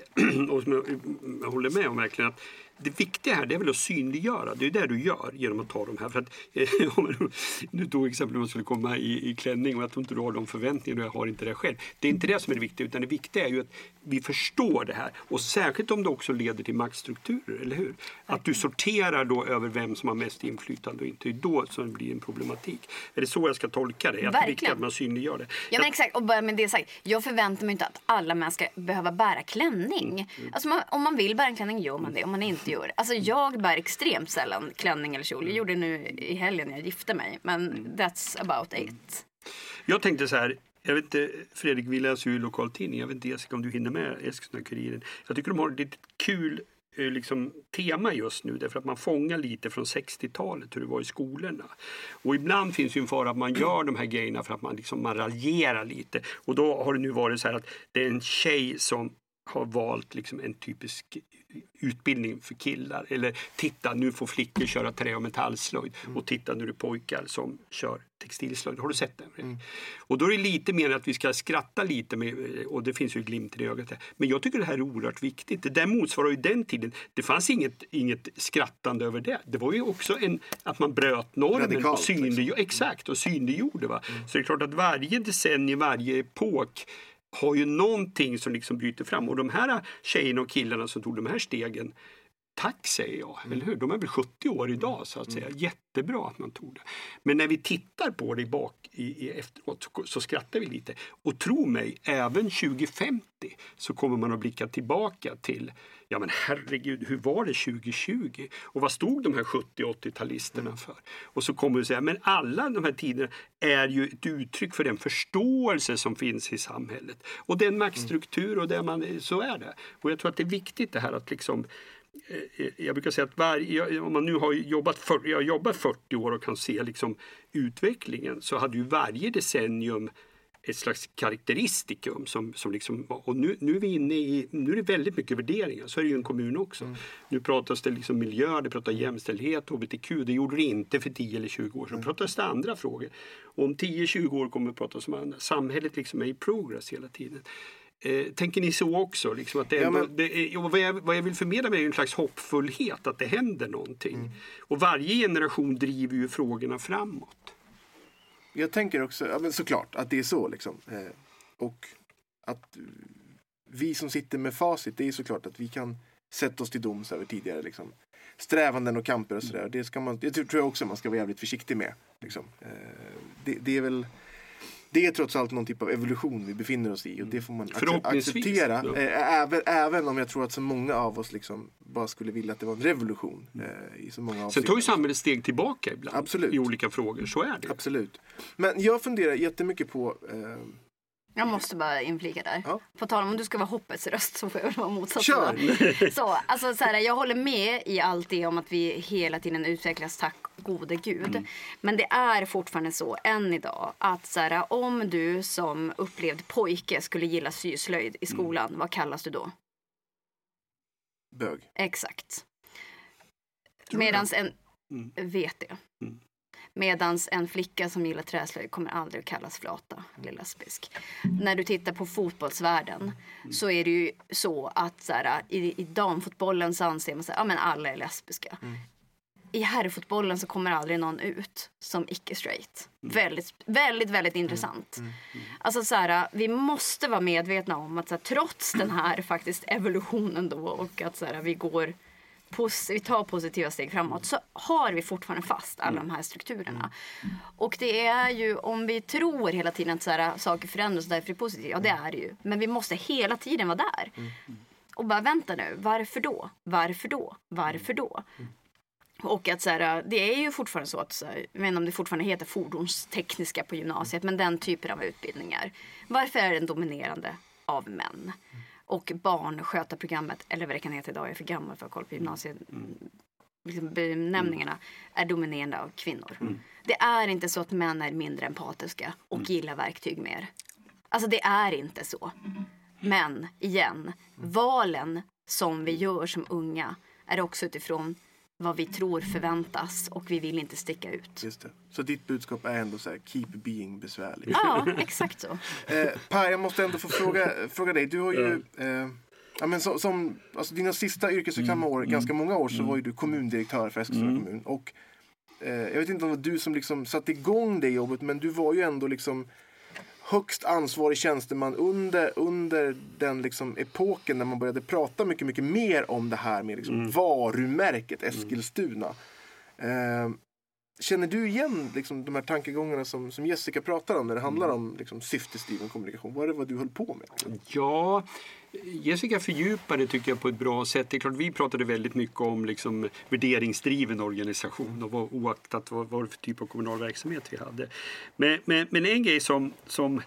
[CLEARS THROAT] och som jag, jag håller med om verkligen att det viktiga här det är väl att synliggöra. Det är det du gör genom att ta de här. För att, eh, [LAUGHS] om du- tog exempel om man skulle komma i, i klänning och jag tror inte du har de förväntningarna och jag har inte det själv. Det är inte det som är det viktiga utan det viktiga är ju att vi förstår det här. Och särskilt om det också leder till maktstrukturer, eller hur? Att du sorterar då över vem som har mest inflytande och inte. Det är då som det blir en problematik. Är det så jag ska tolka det? Att det är viktigt Verkligen. att man synliggör det. Ja men exakt, och bara med det sagt. Jag förväntar mig inte att alla män ska behöva bära klänning. Alltså man, om man vill bära en klänning gör man det, om man inte gör Alltså jag bär extremt sällan klänning eller kjol. Jag gjorde det nu i helgen när jag gifte mig. Men that's about it. Jag tänkte så här. Jag vet inte, Fredrik, vi läser ju lokaltidning. Jag vet inte Jessica om du hinner med Eskilstuna-Kuriren. Jag tycker de har ett litet kul eh, liksom, tema just nu därför att man fångar lite från 60-talet hur det var i skolorna. Och ibland finns ju en fara att man gör de här grejerna för att man, liksom, man raljerar lite. Och då har det nu varit så här att det är en tjej som har valt liksom en typisk utbildning för killar. Eller titta nu får flickor köra trä och metallslöjd och titta nu är det pojkar som kör textilslöjd. Har du sett den? Mm. Och då är det lite mer att vi ska skratta lite med, och det finns ju glimten i ögat. Här. Men jag tycker det här är oerhört viktigt. Det där motsvarar ju den tiden. Det fanns inget, inget skrattande över det. Det var ju också en, att man bröt normen Radikalt, och synliggjorde, liksom. exakt, och synliggjorde. Va? Så det är klart att varje decennium, varje epok har ju någonting som liksom bryter fram. Och de här tjejerna och killarna som tog de här stegen Tack säger jag, eller hur? De är väl 70 år idag så att säga. Jättebra att man tog det. Men när vi tittar på det bak, i, i efteråt så, så skrattar vi lite. Och tro mig, även 2050 så kommer man att blicka tillbaka till Ja men herregud, hur var det 2020? Och vad stod de här 70 80-talisterna för? Och så kommer du säga, men alla de här tiderna är ju ett uttryck för den förståelse som finns i samhället. Och den maktstruktur och det man, så är det. Och jag tror att det är viktigt det här att liksom jag brukar säga att varje, om man nu har jobbat, för, jag jobbar 40 år och kan se liksom utvecklingen så hade ju varje decennium ett slags karaktäristikum som, som liksom, och nu, nu är vi inne i, nu är det väldigt mycket värderingar, så är det ju en kommun också. Mm. Nu pratas det liksom miljö, det pratas jämställdhet, hbtq, det gjorde det inte för 10 eller 20 år sedan. Mm. pratas det andra frågor. Och om 10-20 år kommer det pratas om andra. Samhället liksom är i progress hela tiden. Eh, tänker ni så också? Liksom att det ändå, ja, men... det är, vad, jag, vad jag vill förmedla med är en slags hoppfullhet, att det händer någonting. Mm. Och varje generation driver ju frågorna framåt. Jag tänker också, ja, men såklart, att det är så. Liksom. Eh, och att vi som sitter med facit, det är såklart att vi kan sätta oss till doms över tidigare liksom, strävanden och kamper och sådär. Det, ska man, det tror jag också man ska vara jävligt försiktig med. Liksom. Eh, det, det, är väl det är trots allt någon typ av evolution vi befinner oss i och det får man acceptera. Eh, även, även om jag tror att så många av oss liksom bara skulle vilja att det var en revolution. Eh, i så många Sen tar ju samhället steg tillbaka ibland Absolut. i olika frågor, så är det. Absolut. Men jag funderar jättemycket på eh, jag måste bara inflika där. Ja. På tal om om du ska vara hoppets röst så får jag väl vara motsatsen. Kör! Så, alltså, så här, jag håller med i allt det om att vi hela tiden utvecklas, tack gode gud. Mm. Men det är fortfarande så än idag att så här, om du som upplevd pojke skulle gilla syslöjd i skolan, mm. vad kallas du då? Bög. Exakt. Medans en... Mm. Vet det. Mm. Medan en flicka som gillar träslöjd kommer aldrig att kallas flata eller lesbisk. När du tittar på fotbollsvärlden så är det ju så att så här, i, i damfotbollen så anser man att ja, alla är lesbiska. Mm. I herrfotbollen så kommer aldrig någon ut som icke-straight. Mm. Väldigt, väldigt, väldigt intressant. Mm. mm. Alltså så här, vi måste vara medvetna om att så här, trots den här faktiskt evolutionen då och att så här, vi går vi tar positiva steg framåt så har vi fortfarande fast alla de här strukturerna. Och det är ju om vi tror hela tiden att så här, saker förändras och därför är det positivt. Ja det är det ju. Men vi måste hela tiden vara där. Och bara vänta nu, varför då? Varför då? Varför då? Och att så här, det är ju fortfarande så att, så här, jag vet inte om det fortfarande heter fordonstekniska på gymnasiet, men den typen av utbildningar. Varför är den dominerande av män? Och barnskötarprogrammet, eller vad det kan heta idag, jag är för gammal för att kolla på gymnasiet. Mm. Liksom mm. är dominerande av kvinnor. Mm. Det är inte så att män är mindre empatiska och mm. gillar verktyg mer. Alltså det är inte så. Men igen, valen som vi gör som unga är också utifrån vad vi tror förväntas och vi vill inte sticka ut. Just det. Så ditt budskap är ändå så här, keep being besvärlig. Ja, exakt så. [LAUGHS] eh, per, jag måste ändå få fråga, fråga dig. Du har ju, eh, ja, men så, som, alltså dina sista yrkesverksamma år, mm. ganska många år, så mm. var ju du kommundirektör för Eskilstuna mm. kommun. Och, eh, jag vet inte om det var du som liksom satte igång det jobbet, men du var ju ändå liksom högst ansvarig tjänsteman under, under den liksom epoken när man började prata mycket, mycket mer om det här med liksom mm. varumärket Eskilstuna. Mm. Eh, känner du igen liksom, de här tankegångarna som, som Jessica pratar om när det handlar mm. om liksom, syftesdriven kommunikation? Vad är det vad du höll på med? Ja, Jessica fördjupade tycker jag på ett bra sätt. Det är klart, vi pratade väldigt mycket om liksom, värderingsdriven organisation och vad, oaktat vad, vad för typ av kommunal verksamhet vi hade. Men, men, men en grej som, som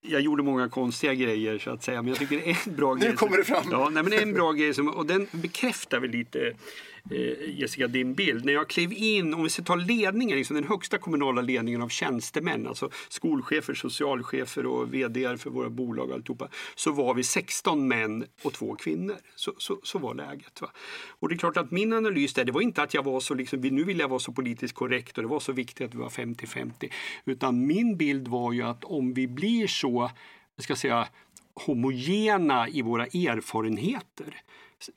jag gjorde många konstiga grejer så att säga, men jag tycker en bra grej. Nu kommer det fram! Ja, nej, men en bra grej som, och den bekräftar väl lite Eh, Jessica din bild. När jag klev in, om vi ska ta ledningen, liksom den högsta kommunala ledningen av tjänstemän, alltså skolchefer, socialchefer och vd för våra bolag och alltihopa, så var vi 16 män och två kvinnor. Så, så, så var läget. Va? Och det är klart att min analys där, det var inte att jag var så, liksom, nu vill jag vara så politiskt korrekt och det var så viktigt att vi var 50-50. Utan min bild var ju att om vi blir så, jag ska säga, homogena i våra erfarenheter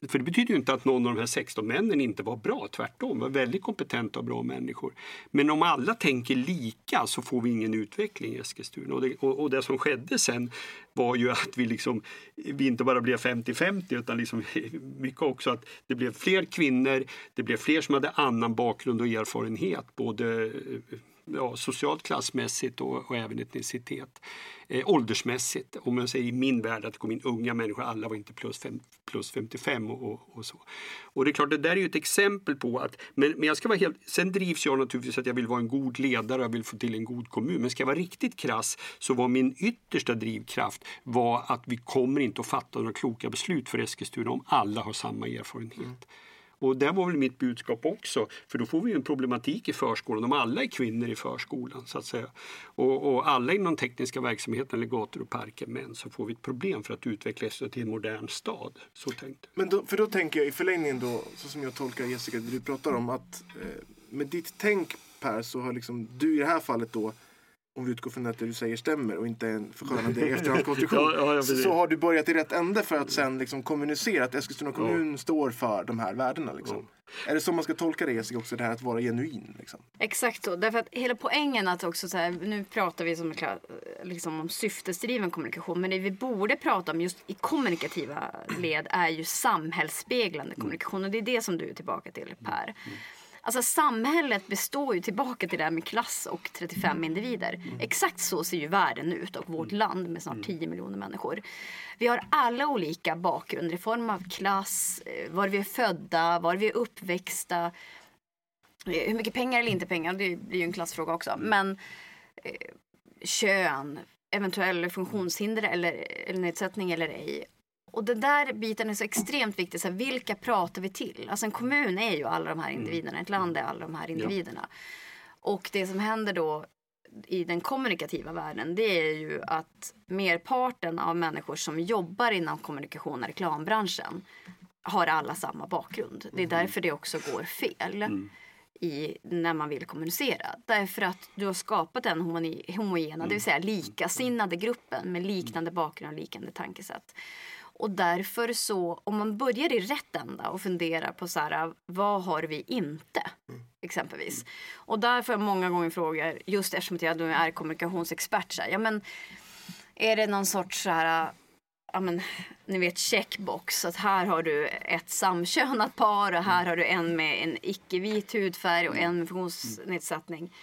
för det betyder ju inte att någon av de här 16 männen inte var bra, tvärtom, var väldigt kompetenta och bra människor. Men om alla tänker lika så får vi ingen utveckling i Eskilstuna. Och det, och, och det som skedde sen var ju att vi, liksom, vi inte bara blev 50-50 utan liksom [LAUGHS] mycket också att det blev fler kvinnor, det blev fler som hade annan bakgrund och erfarenhet, både eh, ja, socialt klassmässigt och, och även etnicitet. Eh, åldersmässigt, om man säger i min värld att det kom in unga människor, alla var inte plus, fem, plus 55 och, och, och, så. Och det är klart, det där är ju ett exempel på att, men, men jag ska vara helt, sen drivs jag naturligtvis att jag vill vara en god ledare, jag vill få till en god kommun. Men ska jag vara riktigt krass så var min yttersta drivkraft var att vi kommer inte att fatta några kloka beslut för Eskilstuna om alla har samma erfarenhet. Mm. Och det var väl mitt budskap också, för då får vi en problematik i förskolan om alla är kvinnor i förskolan så att säga. Och, och alla inom tekniska verksamheten eller gator och parker män så får vi ett problem för att utveckla Eslöv till en modern stad. Så tänkte Men då, för då tänker jag i förlängningen då, så som jag tolkar Jessica, det du pratar om att eh, med ditt tänk Per så har liksom du i det här fallet då om vi utgår från att det du säger stämmer och inte en förskönande [LAUGHS] efterhandskonstruktion. ja, ja, så, så, har du börjat i rätt ände för att sen liksom kommunicera att Eskilstuna kommun ja. står för de här värdena. Liksom. Är det så man ska tolka det Jessica också, det här att vara genuin? Liksom? Exakt så, därför att hela poängen att också så här, nu pratar vi som, liksom om syftesdriven kommunikation, men det vi borde prata om just i kommunikativa led är ju samhällsspeglande kommunikation och det är det som du är tillbaka till Per. Mm. Alltså samhället består ju tillbaka till det här med klass och 35 mm. individer. Mm. Exakt så ser ju världen ut och vårt mm. land med snart 10 miljoner människor. Vi har alla olika bakgrunder i form av klass, eh, var vi är födda, var vi är uppväxta. Eh, hur mycket pengar eller inte pengar, det blir ju en klassfråga också. Men eh, kön, eventuell funktionshinder eller, eller nedsättning eller ej. Och den där biten är så extremt viktig. Så här, vilka pratar vi till? Alltså en kommun är ju alla de här mm. individerna. Ett land är alla de här individerna. Ja. Och det som händer då i den kommunikativa världen det är ju att merparten av människor som jobbar inom kommunikation och reklambranschen har alla samma bakgrund. Det är mm. därför det också går fel. Mm. I, när man vill kommunicera. Därför att du har skapat den homogena, det vill mm. säga likasinnade gruppen med liknande bakgrund och liknande tankesätt. Och därför så, om man börjar i rätt ända och funderar på så här, vad har vi inte? Mm. Exempelvis. Och där får jag många gånger frågor, just eftersom jag är kommunikationsexpert, så här, ja men är det någon sorts så här, ja men, ni vet checkbox, att här har du ett samkönat par och här har du en med en icke-vit hudfärg och en med funktionsnedsättning.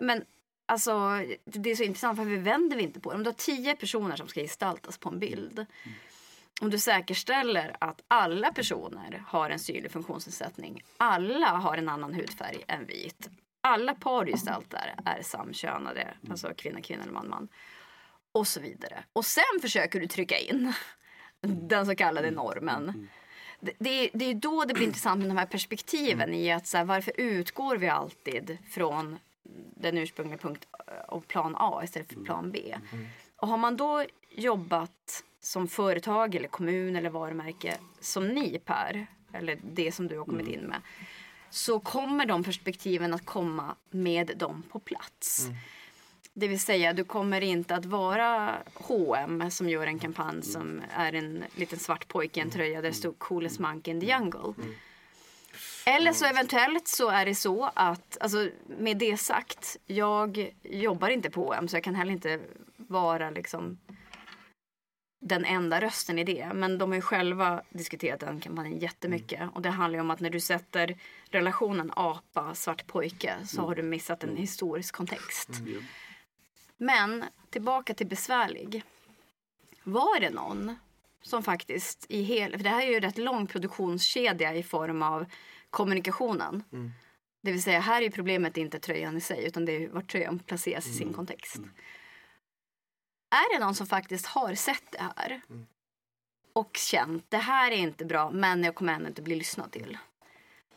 Men alltså, det är så intressant för vi vänder vi inte på det. Om du har tio personer som ska gestaltas på en bild om du säkerställer att alla personer har en synlig funktionsnedsättning, alla har en annan hudfärg än vit, alla pargestalter är samkönade, alltså kvinna, kvinna eller man, man och så vidare. Och sen försöker du trycka in den så kallade normen. Det, det, det är då det blir intressant med de här perspektiven i att så här, varför utgår vi alltid från den ursprungliga punkt eh, och plan A istället för plan B? Och har man då jobbat som företag eller kommun eller varumärke som ni Per, eller det som du har kommit mm. in med, så kommer de perspektiven att komma med dem på plats. Mm. Det vill säga, du kommer inte att vara H&M som gör en kampanj mm. som är en liten svart pojke i en tröja där det står Coolest Monkey in the Jungle. Mm. Eller så eventuellt så är det så att, alltså med det sagt, jag jobbar inte på H&M så jag kan heller inte vara liksom den enda rösten i det. Men de har ju själva diskuterat den kampanjen jättemycket. Mm. Och det handlar om att när du sätter relationen apa, svart pojke så har du missat en historisk kontext. Mm. Men tillbaka till besvärlig. Var det någon som faktiskt i hela, för det här är ju en rätt lång produktionskedja i form av kommunikationen. Mm. Det vill säga här är problemet inte tröjan i sig utan det är var tröjan placeras i sin mm. kontext. Är det någon som faktiskt har sett det här mm. och känt det här är inte bra men jag kommer ändå inte bli lyssnad till.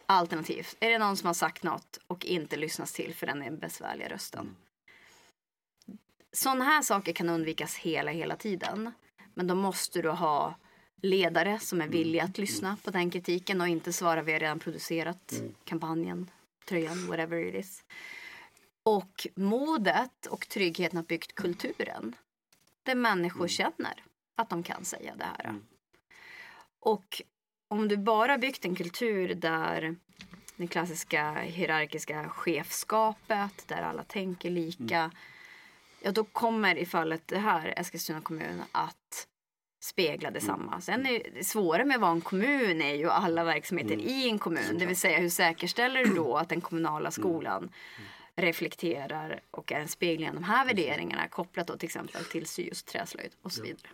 Alternativt, är det någon som har sagt något och inte lyssnas till för den är besvärliga rösten. Mm. Sådana här saker kan undvikas hela, hela tiden. Men då måste du ha ledare som är mm. villiga att lyssna mm. på den kritiken och inte svara vi har redan producerat mm. kampanjen, tröjan, whatever it is. Och modet och tryggheten att byggt kulturen där människor mm. känner att de kan säga det här. Mm. Och om du bara byggt en kultur där det klassiska hierarkiska chefskapet, där alla tänker lika. Mm. Ja, då kommer i fallet det här, Eskilstuna kommun, att spegla detsamma. Mm. Sen är det svåra med att vara en kommun är ju alla verksamheter mm. i en kommun. Det vill säga hur säkerställer du då [CLEARS THROAT] att den kommunala skolan reflekterar och är en spegling av de här värderingarna kopplat då till exempel till syjust träslöjd och så vidare.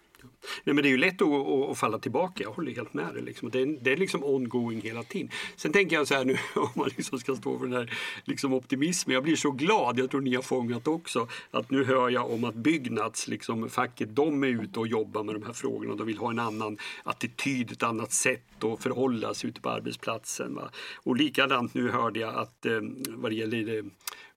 Nej, men det är ju lätt att, att, att falla tillbaka, jag håller helt med dig. Liksom. Det, är, det är liksom ongoing hela tiden. Sen tänker jag så här nu [LAUGHS] om man liksom ska stå för den här liksom optimismen. Jag blir så glad, jag tror ni har fångat också, att nu hör jag om att Byggnads, liksom, facket, de är ute och jobbar med de här frågorna. De vill ha en annan attityd, ett annat sätt att förhålla sig ute på arbetsplatsen. Va? Och likadant nu hörde jag att eh, vad det gäller eh,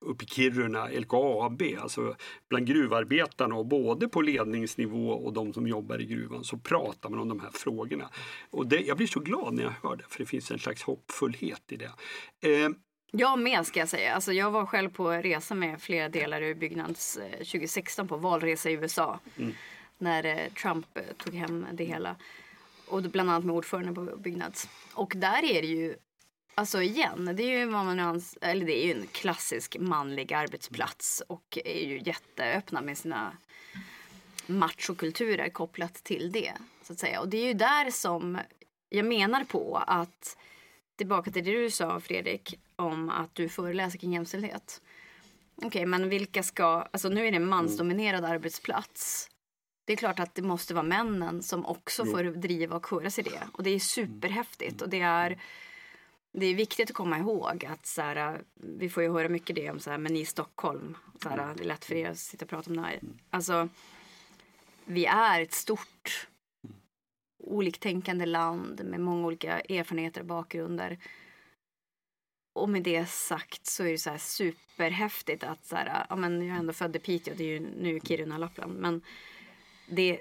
uppe i Kiruna, LKAB, alltså bland gruvarbetarna och både på ledningsnivå och de som jobbar i gruvan så pratar man om de här frågorna. Och det, jag blir så glad när jag hör det för det finns en slags hoppfullhet i det. Eh, jag med ska jag säga. Alltså jag var själv på resa med flera delar ur Byggnads 2016 på valresa i USA. Mm. När eh, Trump eh, tog hem det hela. Och bland annat med ordförande på Byggnads. Och där är det ju Alltså igen, det är ju eller det är ju en klassisk manlig arbetsplats och är ju jätteöppna med sina machokulturer kopplat till det. Så att säga. Och det är ju där som jag menar på att tillbaka till det du sa Fredrik om att du föreläser kring jämställdhet. Okej, okay, men vilka ska, alltså nu är det en mansdominerad arbetsplats. Det är klart att det måste vara männen som också får driva och köra sig det. Och det är superhäftigt och det är det är viktigt att komma ihåg att så här, vi får ju höra mycket det om så här, men i Stockholm. Så här, det är lätt för er att sitta och prata om det här. Alltså, vi är ett stort oliktänkande land med många olika erfarenheter och bakgrunder. Och med det sagt så är det så superhäftigt att så här, ja men jag är ändå född i Piteå, det är ju nu Kiruna, Lappland. Men det,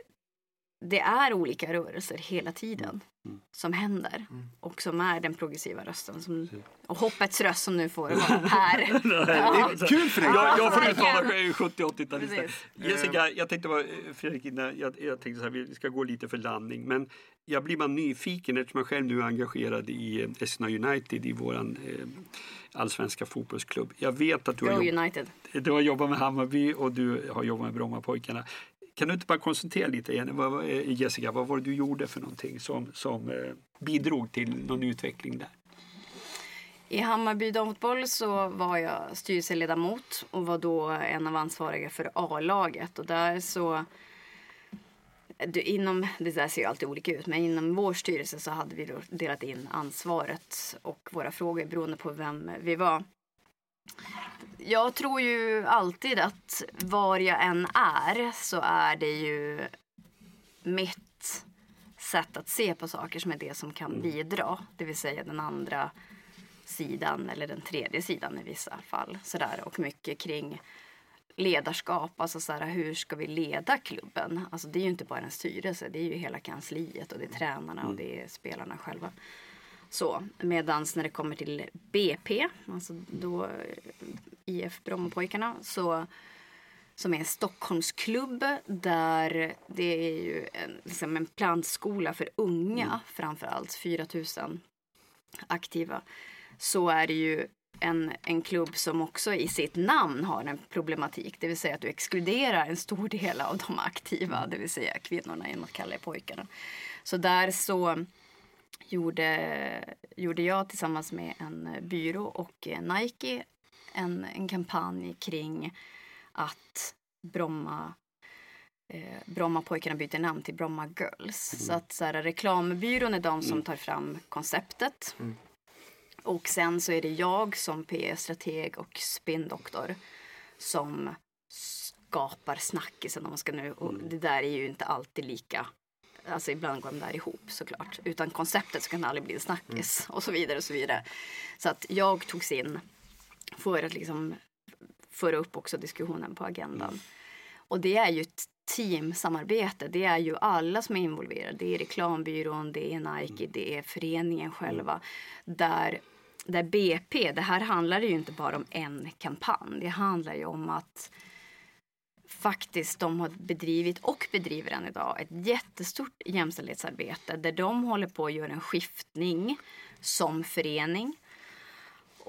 det är olika rörelser hela tiden mm. som händer mm. och som är den progressiva rösten som, och hoppets röst som nu får vara här. [LAUGHS] ja. Kul för dig! Jag, jag får utmana 70-80-talister. Jessica, jag tänkte bara, Fredrik, jag, jag tänkte så här, vi ska gå lite för landning, men jag blir bara nyfiken eftersom jag själv nu är engagerad i eh, Eskilstuna United i våran eh, allsvenska fotbollsklubb. Jag vet att du Go har, United. du har jobbat med Hammarby och du har jobbat med Brommapojkarna. Kan du inte bara koncentrera lite Jenny? vad, eh, Jessica, vad var det du gjorde för någonting som, som eh, bidrog till någon utveckling där? I Hammarby damfotboll så var jag styrelseledamot och var då en av ansvariga för A-laget. Och där så du, inom, det där ser ju alltid olika ut, men inom vår styrelse så hade vi delat in ansvaret och våra frågor beroende på vem vi var. Jag tror ju alltid att var jag än är så är det ju mitt sätt att se på saker som är det som kan bidra. Det vill säga den andra sidan eller den tredje sidan i vissa fall. Sådär. Och mycket kring ledarskap, alltså så hur ska vi leda klubben? Alltså det är ju inte bara en styrelse, det är ju hela kansliet och det är tränarna och det är spelarna själva. Så, medans när det kommer till BP, alltså då eh, IF Brommapojkarna, så som är en Stockholmsklubb där det är ju en, liksom en plantskola för unga mm. framför allt, 4000 aktiva. Så är det ju en, en klubb som också i sitt namn har en problematik. Det vill säga att du exkluderar en stor del av de aktiva, mm. det vill säga kvinnorna genom att kalla det pojkarna. Så där så gjorde, gjorde jag tillsammans med en byrå och Nike en, en kampanj kring att Bromma eh, Brommapojkarna byter namn till Bromma Girls. Mm. Så att så här, reklambyrån är de som mm. tar fram konceptet. Mm. Och sen så är det jag som PR-strateg och spindoktor som skapar snackisen om man ska nu. Och mm. det där är ju inte alltid lika Alltså ibland går de där ihop såklart. Utan konceptet så kan det aldrig bli en snackis mm. och så vidare och så vidare. Så att jag togs in för att liksom föra upp också diskussionen på agendan. Mm. Och det är ju ett teamsamarbete. Det är ju alla som är involverade. Det är reklambyrån, det är Nike, mm. det är föreningen själva. Där, där BP, det här handlar ju inte bara om en kampanj. Det handlar ju om att faktiskt de har bedrivit och bedriver än idag ett jättestort jämställdhetsarbete där de håller på att göra en skiftning som förening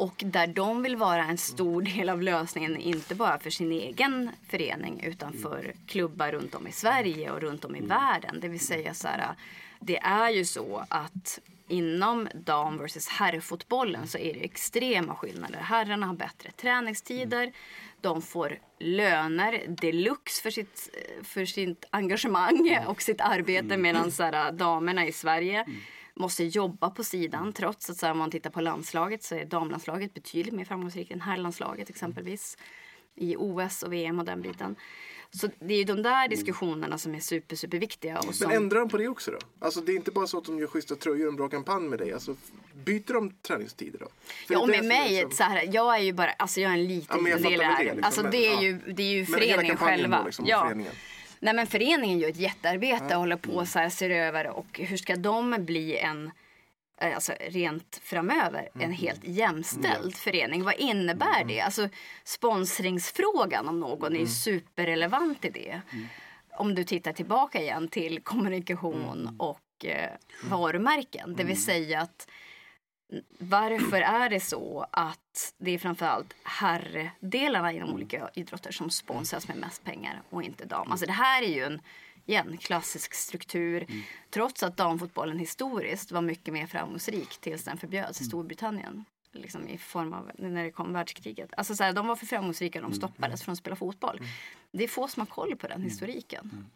och där de vill vara en stor del av lösningen, inte bara för sin egen förening utan för klubbar runt om i Sverige och runt om i världen. Det vill säga så här, det är ju så att inom dam versus herrfotbollen så är det extrema skillnader. Herrarna har bättre träningstider. De får löner deluxe för sitt, för sitt engagemang och sitt arbete medan så här, damerna i Sverige måste jobba på sidan. Trots att så här, om man tittar på landslaget så är damlandslaget betydligt mer framgångsrikt än herrlandslaget exempelvis i OS och VM och den biten. Så det är ju de där diskussionerna som är super, super viktiga. Och som, Men ändrar de på det också då? Alltså det är inte bara så att de gör schyssta tröjor och en bra kampanj med dig. Alltså byter de träningstider då? För ja, och med mig, liksom- så här, jag är ju bara, alltså jag är en liten, Ja, del i det här. liksom, alltså det är ja. ju, det är ju Men föreningen själva. liksom, ja. föreningen. Nej men föreningen gör ett jättearbete och håller på så här, ser över och hur ska de bli en Alltså rent framöver, Mm. en helt jämställd förening. Vad innebär det? Alltså sponsringsfrågan om någon Mm. är superrelevant i det. Om du tittar tillbaka igen till kommunikation Mm. och eh, varumärken. Det vill säga att varför är det så att det är framförallt herrdelarna inom olika idrotter som sponsras med mest pengar och inte dam? Alltså det här är ju en igen, klassisk struktur. Trots att damfotbollen historiskt var mycket mer framgångsrik tills den förbjöds i Storbritannien. Liksom i form av när det kom världskriget. Alltså så här, de var för framgångsrika de stoppades från att spela fotboll. Det är få som har koll på den historiken.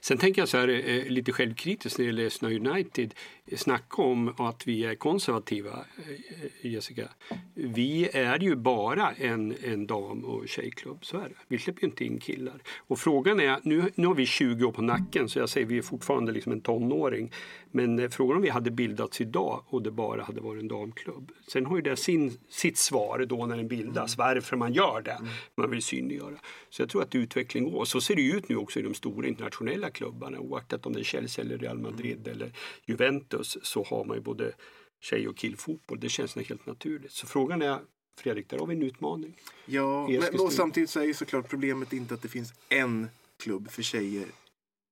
Sen tänker jag så här eh, lite självkritiskt när det gäller Snö United. Snacka om att vi är konservativa, eh, Jessica. Vi är ju bara en, en dam och tjejklubb, så är det. Vi släpper ju inte in killar. Och frågan är, nu, nu har vi 20 år på nacken så jag säger vi är fortfarande liksom en tonåring. Men eh, frågan om vi hade bildats idag och det bara hade varit en damklubb. Sen har ju det sin, sitt svar då när den bildas, varför man gör det. Man vill synliggöra. Så jag tror att utveckling går. Så ser det ut nu också i de stora internationella klubbarna. Oaktat om det är Chelsea eller Real Madrid eller Juventus så har man ju både tjej och killfotboll. Det känns helt naturligt. Så frågan är, Fredrik, där har vi en utmaning. Ja, men, och samtidigt så är ju såklart problemet inte att det finns en klubb för tjejer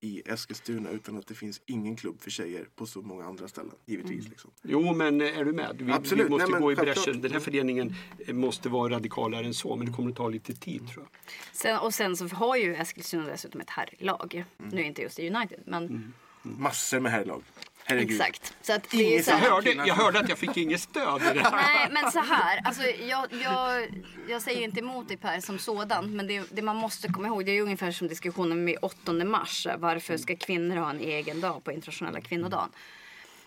i Eskilstuna utan att det finns ingen klubb för tjejer på så många andra ställen. Givetvis. Liksom. Jo, men eh, är du med? Vi, Absolut. vi måste Nej, men gå i bräschen. Den här föreningen eh, måste vara radikalare än så, men det kommer att ta lite tid tror jag. Sen, och sen så har ju Eskilstuna dessutom ett herrlag. Nu är inte just det United, men Massor med herrlag. Herregud. exakt. Så att det är så Jag här, hörde, jag hörde att jag fick inget stöd i det här. Nej, men så här. Alltså, jag, jag, jag säger inte emot dig Per som sådant. Men det, det man måste komma ihåg. Det är ungefär som diskussionen med 8 mars. Varför ska kvinnor ha en egen dag på internationella kvinnodagen?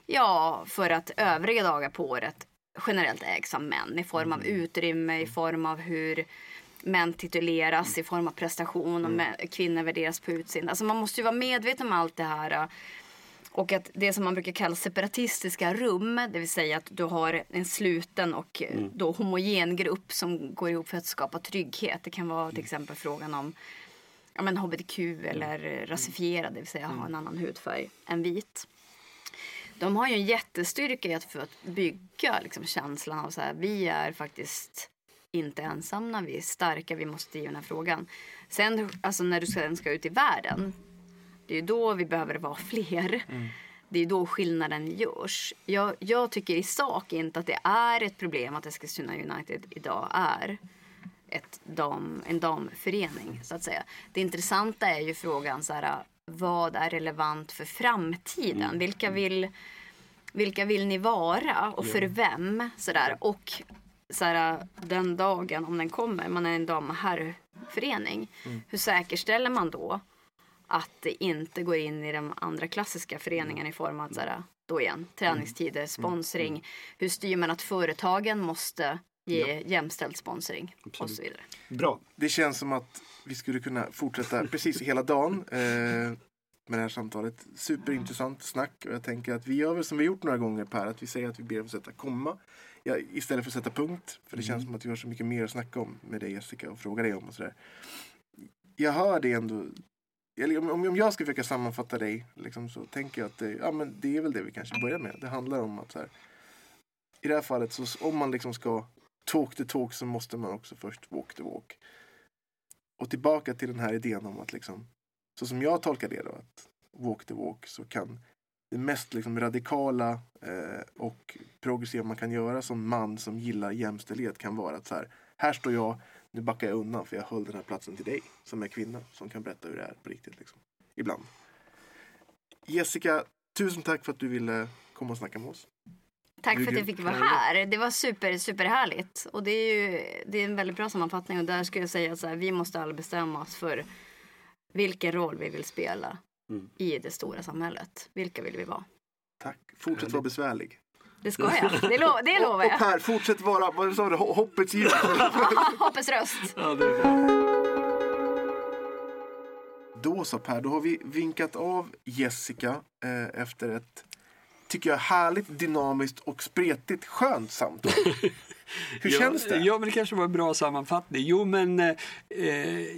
Ja, för att övriga dagar på året generellt ägs av män. I form av utrymme, i form av hur män tituleras, i form av prestation och mä- kvinnor värderas på utseende. Alltså man måste ju vara medveten om allt det här. Och att det som man brukar kalla separatistiska rum, det vill säga att du har en sluten och eh, då homogen grupp som går ihop för att skapa trygghet. Det kan vara till exempel frågan om ja, men hbtq eller rasifierad, det vill säga ha en annan hudfärg än vit. De har ju en jättestyrka i att för att bygga liksom, känslan av så här, vi är faktiskt inte ensamma, vi är starka, vi måste driva den här frågan. Sen alltså, när du sen ska ut i världen, det är då vi behöver vara [LAUGHS] fler. Det är då skillnaden görs. Jag, jag tycker i sak inte att det är ett problem att Eskilstuna United idag är ett dam, en damförening. Så att säga. Det intressanta är ju frågan så här, vad är relevant för framtiden? Vilka, vill, vilka vill ni vara och för vem? Så där. Och så här, den dagen, om den kommer, man är en dam och herrförening. Hur säkerställer man då att det inte går in i de andra klassiska föreningarna i form av så här, då igen, träningstider, sponsring. Hur styr man att företagen måste ge jämställd sponsring och så vidare. Bra. Det känns som att vi skulle kunna fortsätta precis hela dagen eh, med det här samtalet. Superintressant snack och jag tänker att vi gör väl som vi gjort några gånger Per, att vi säger att vi ber att få sätta komma ja, istället för att sätta punkt. För det känns som att vi har så mycket mer att snacka om med dig Jessica och fråga dig om och sådär. Jag hör det ändå om, om jag ska försöka sammanfatta dig liksom, så tänker jag att det, ja, men det är väl det vi kanske börjar med. Det handlar om att så här, i det här fallet så om man liksom ska talk the talk så måste man också först walk the walk. Och tillbaka till den här idén om att liksom, så som jag tolkar det då, att walk the walk så kan det mest liksom radikala eh, och progressiva man kan göra som man som gillar jämställdhet kan vara att så här, här står jag, nu backar jag undan för jag höll den här platsen till dig som är kvinna som kan berätta hur det är på riktigt. Liksom. Ibland. Jessica, tusen tack för att du ville komma och snacka med oss. Tack för att Du- jag fick vara här. Det var super, superhärligt. Och det är ju det är en väldigt bra sammanfattning. Och där skulle jag säga att så här, vi måste alla bestämma oss för vilken roll vi vill spela Mm. i det stora samhället. Vilka vill vi vara? Tack. Fortsätt vara besvärlig. Det ska jag. Det, lo- det lovar Och jag. Per, fortsätt vara, vad sa du, Ho- hoppets ljus. [LAUGHS] Hoppets röst. Ja, det är bra. Då så Per, då har vi vinkat av Jessica eh, efter ett, tycker jag, härligt, dynamiskt och spretigt skönt samtal. [LAUGHS] [LAUGHS] Hur känns det? Ja, men det kanske var en bra sammanfattning. Jo, men eh,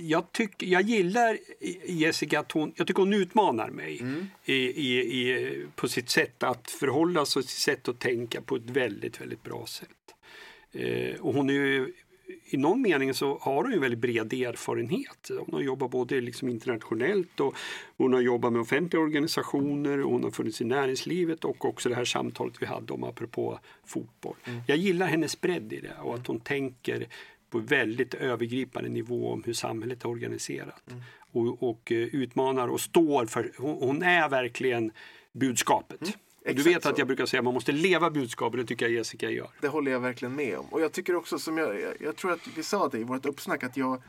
jag, tyck, jag gillar Jessica att hon, jag tycker hon utmanar mig Mm. i, i, i, på sitt sätt att förhålla sig och sitt sätt att tänka på ett väldigt, väldigt bra sätt. Eh, och hon är ju, i någon mening så har hon ju väldigt bred erfarenhet. Hon har jobbat både liksom internationellt och hon har jobbat med offentliga organisationer och hon har funnits i näringslivet och också det här samtalet vi hade om apropå fotboll. Jag gillar hennes bredd i det och att hon tänker på väldigt övergripande nivå om hur samhället är organiserat. Och, och eh, utmanar och står för, hon, hon är verkligen budskapet. Och du Exakt vet att jag brukar säga att man måste leva budskapet, det tycker jag Jessica gör. Det håller jag verkligen med om. Och jag tycker också som jag, jag, tror att vi sa det i vårt uppsnack att jag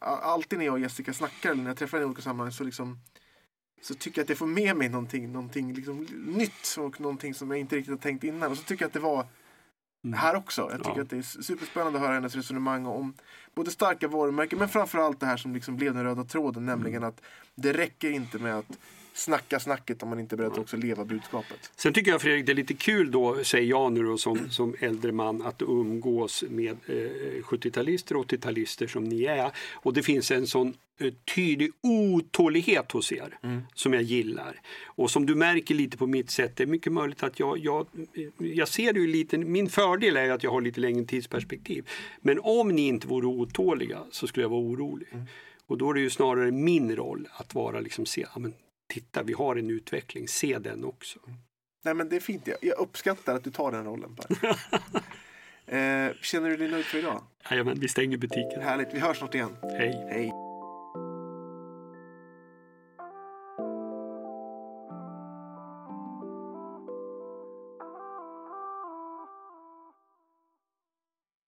alltid när jag och Jessica snackar eller när jag träffar henne i olika sammanhang så liksom så tycker jag att jag får med mig någonting, någonting liksom nytt och någonting som jag inte riktigt har tänkt innan. Och så tycker jag att det var här också. Jag tycker Mm. Ja. att det är superspännande att höra hennes resonemang om både starka varumärken men framförallt det här som liksom blev den röda tråden. Nämligen att det räcker inte med att snacka snacket om man inte är beredd att också leva budskapet. Sen tycker jag Fredrik det är lite kul då, säger jag nu då som, som äldre man, att umgås med eh, 70-talister och 80-talister som ni är. Och det finns en sån eh, tydlig otålighet hos er som jag gillar. Och som du märker lite på mitt sätt, det är mycket möjligt att jag, jag, jag ser det ju lite, min fördel är att jag har lite längre tidsperspektiv. Men om ni inte vore otåliga så skulle jag vara orolig. Och då är det ju snarare min roll att vara liksom se, ja, men titta vi har en utveckling, se den också. Nej men det är fint. Jag, uppskattar att du tar den rollen Per. [LAUGHS] eh, känner du dig nöjd för idag? Jajamän, vi stänger butiken. Härligt. Vi hörs snart igen. Hej. Hej.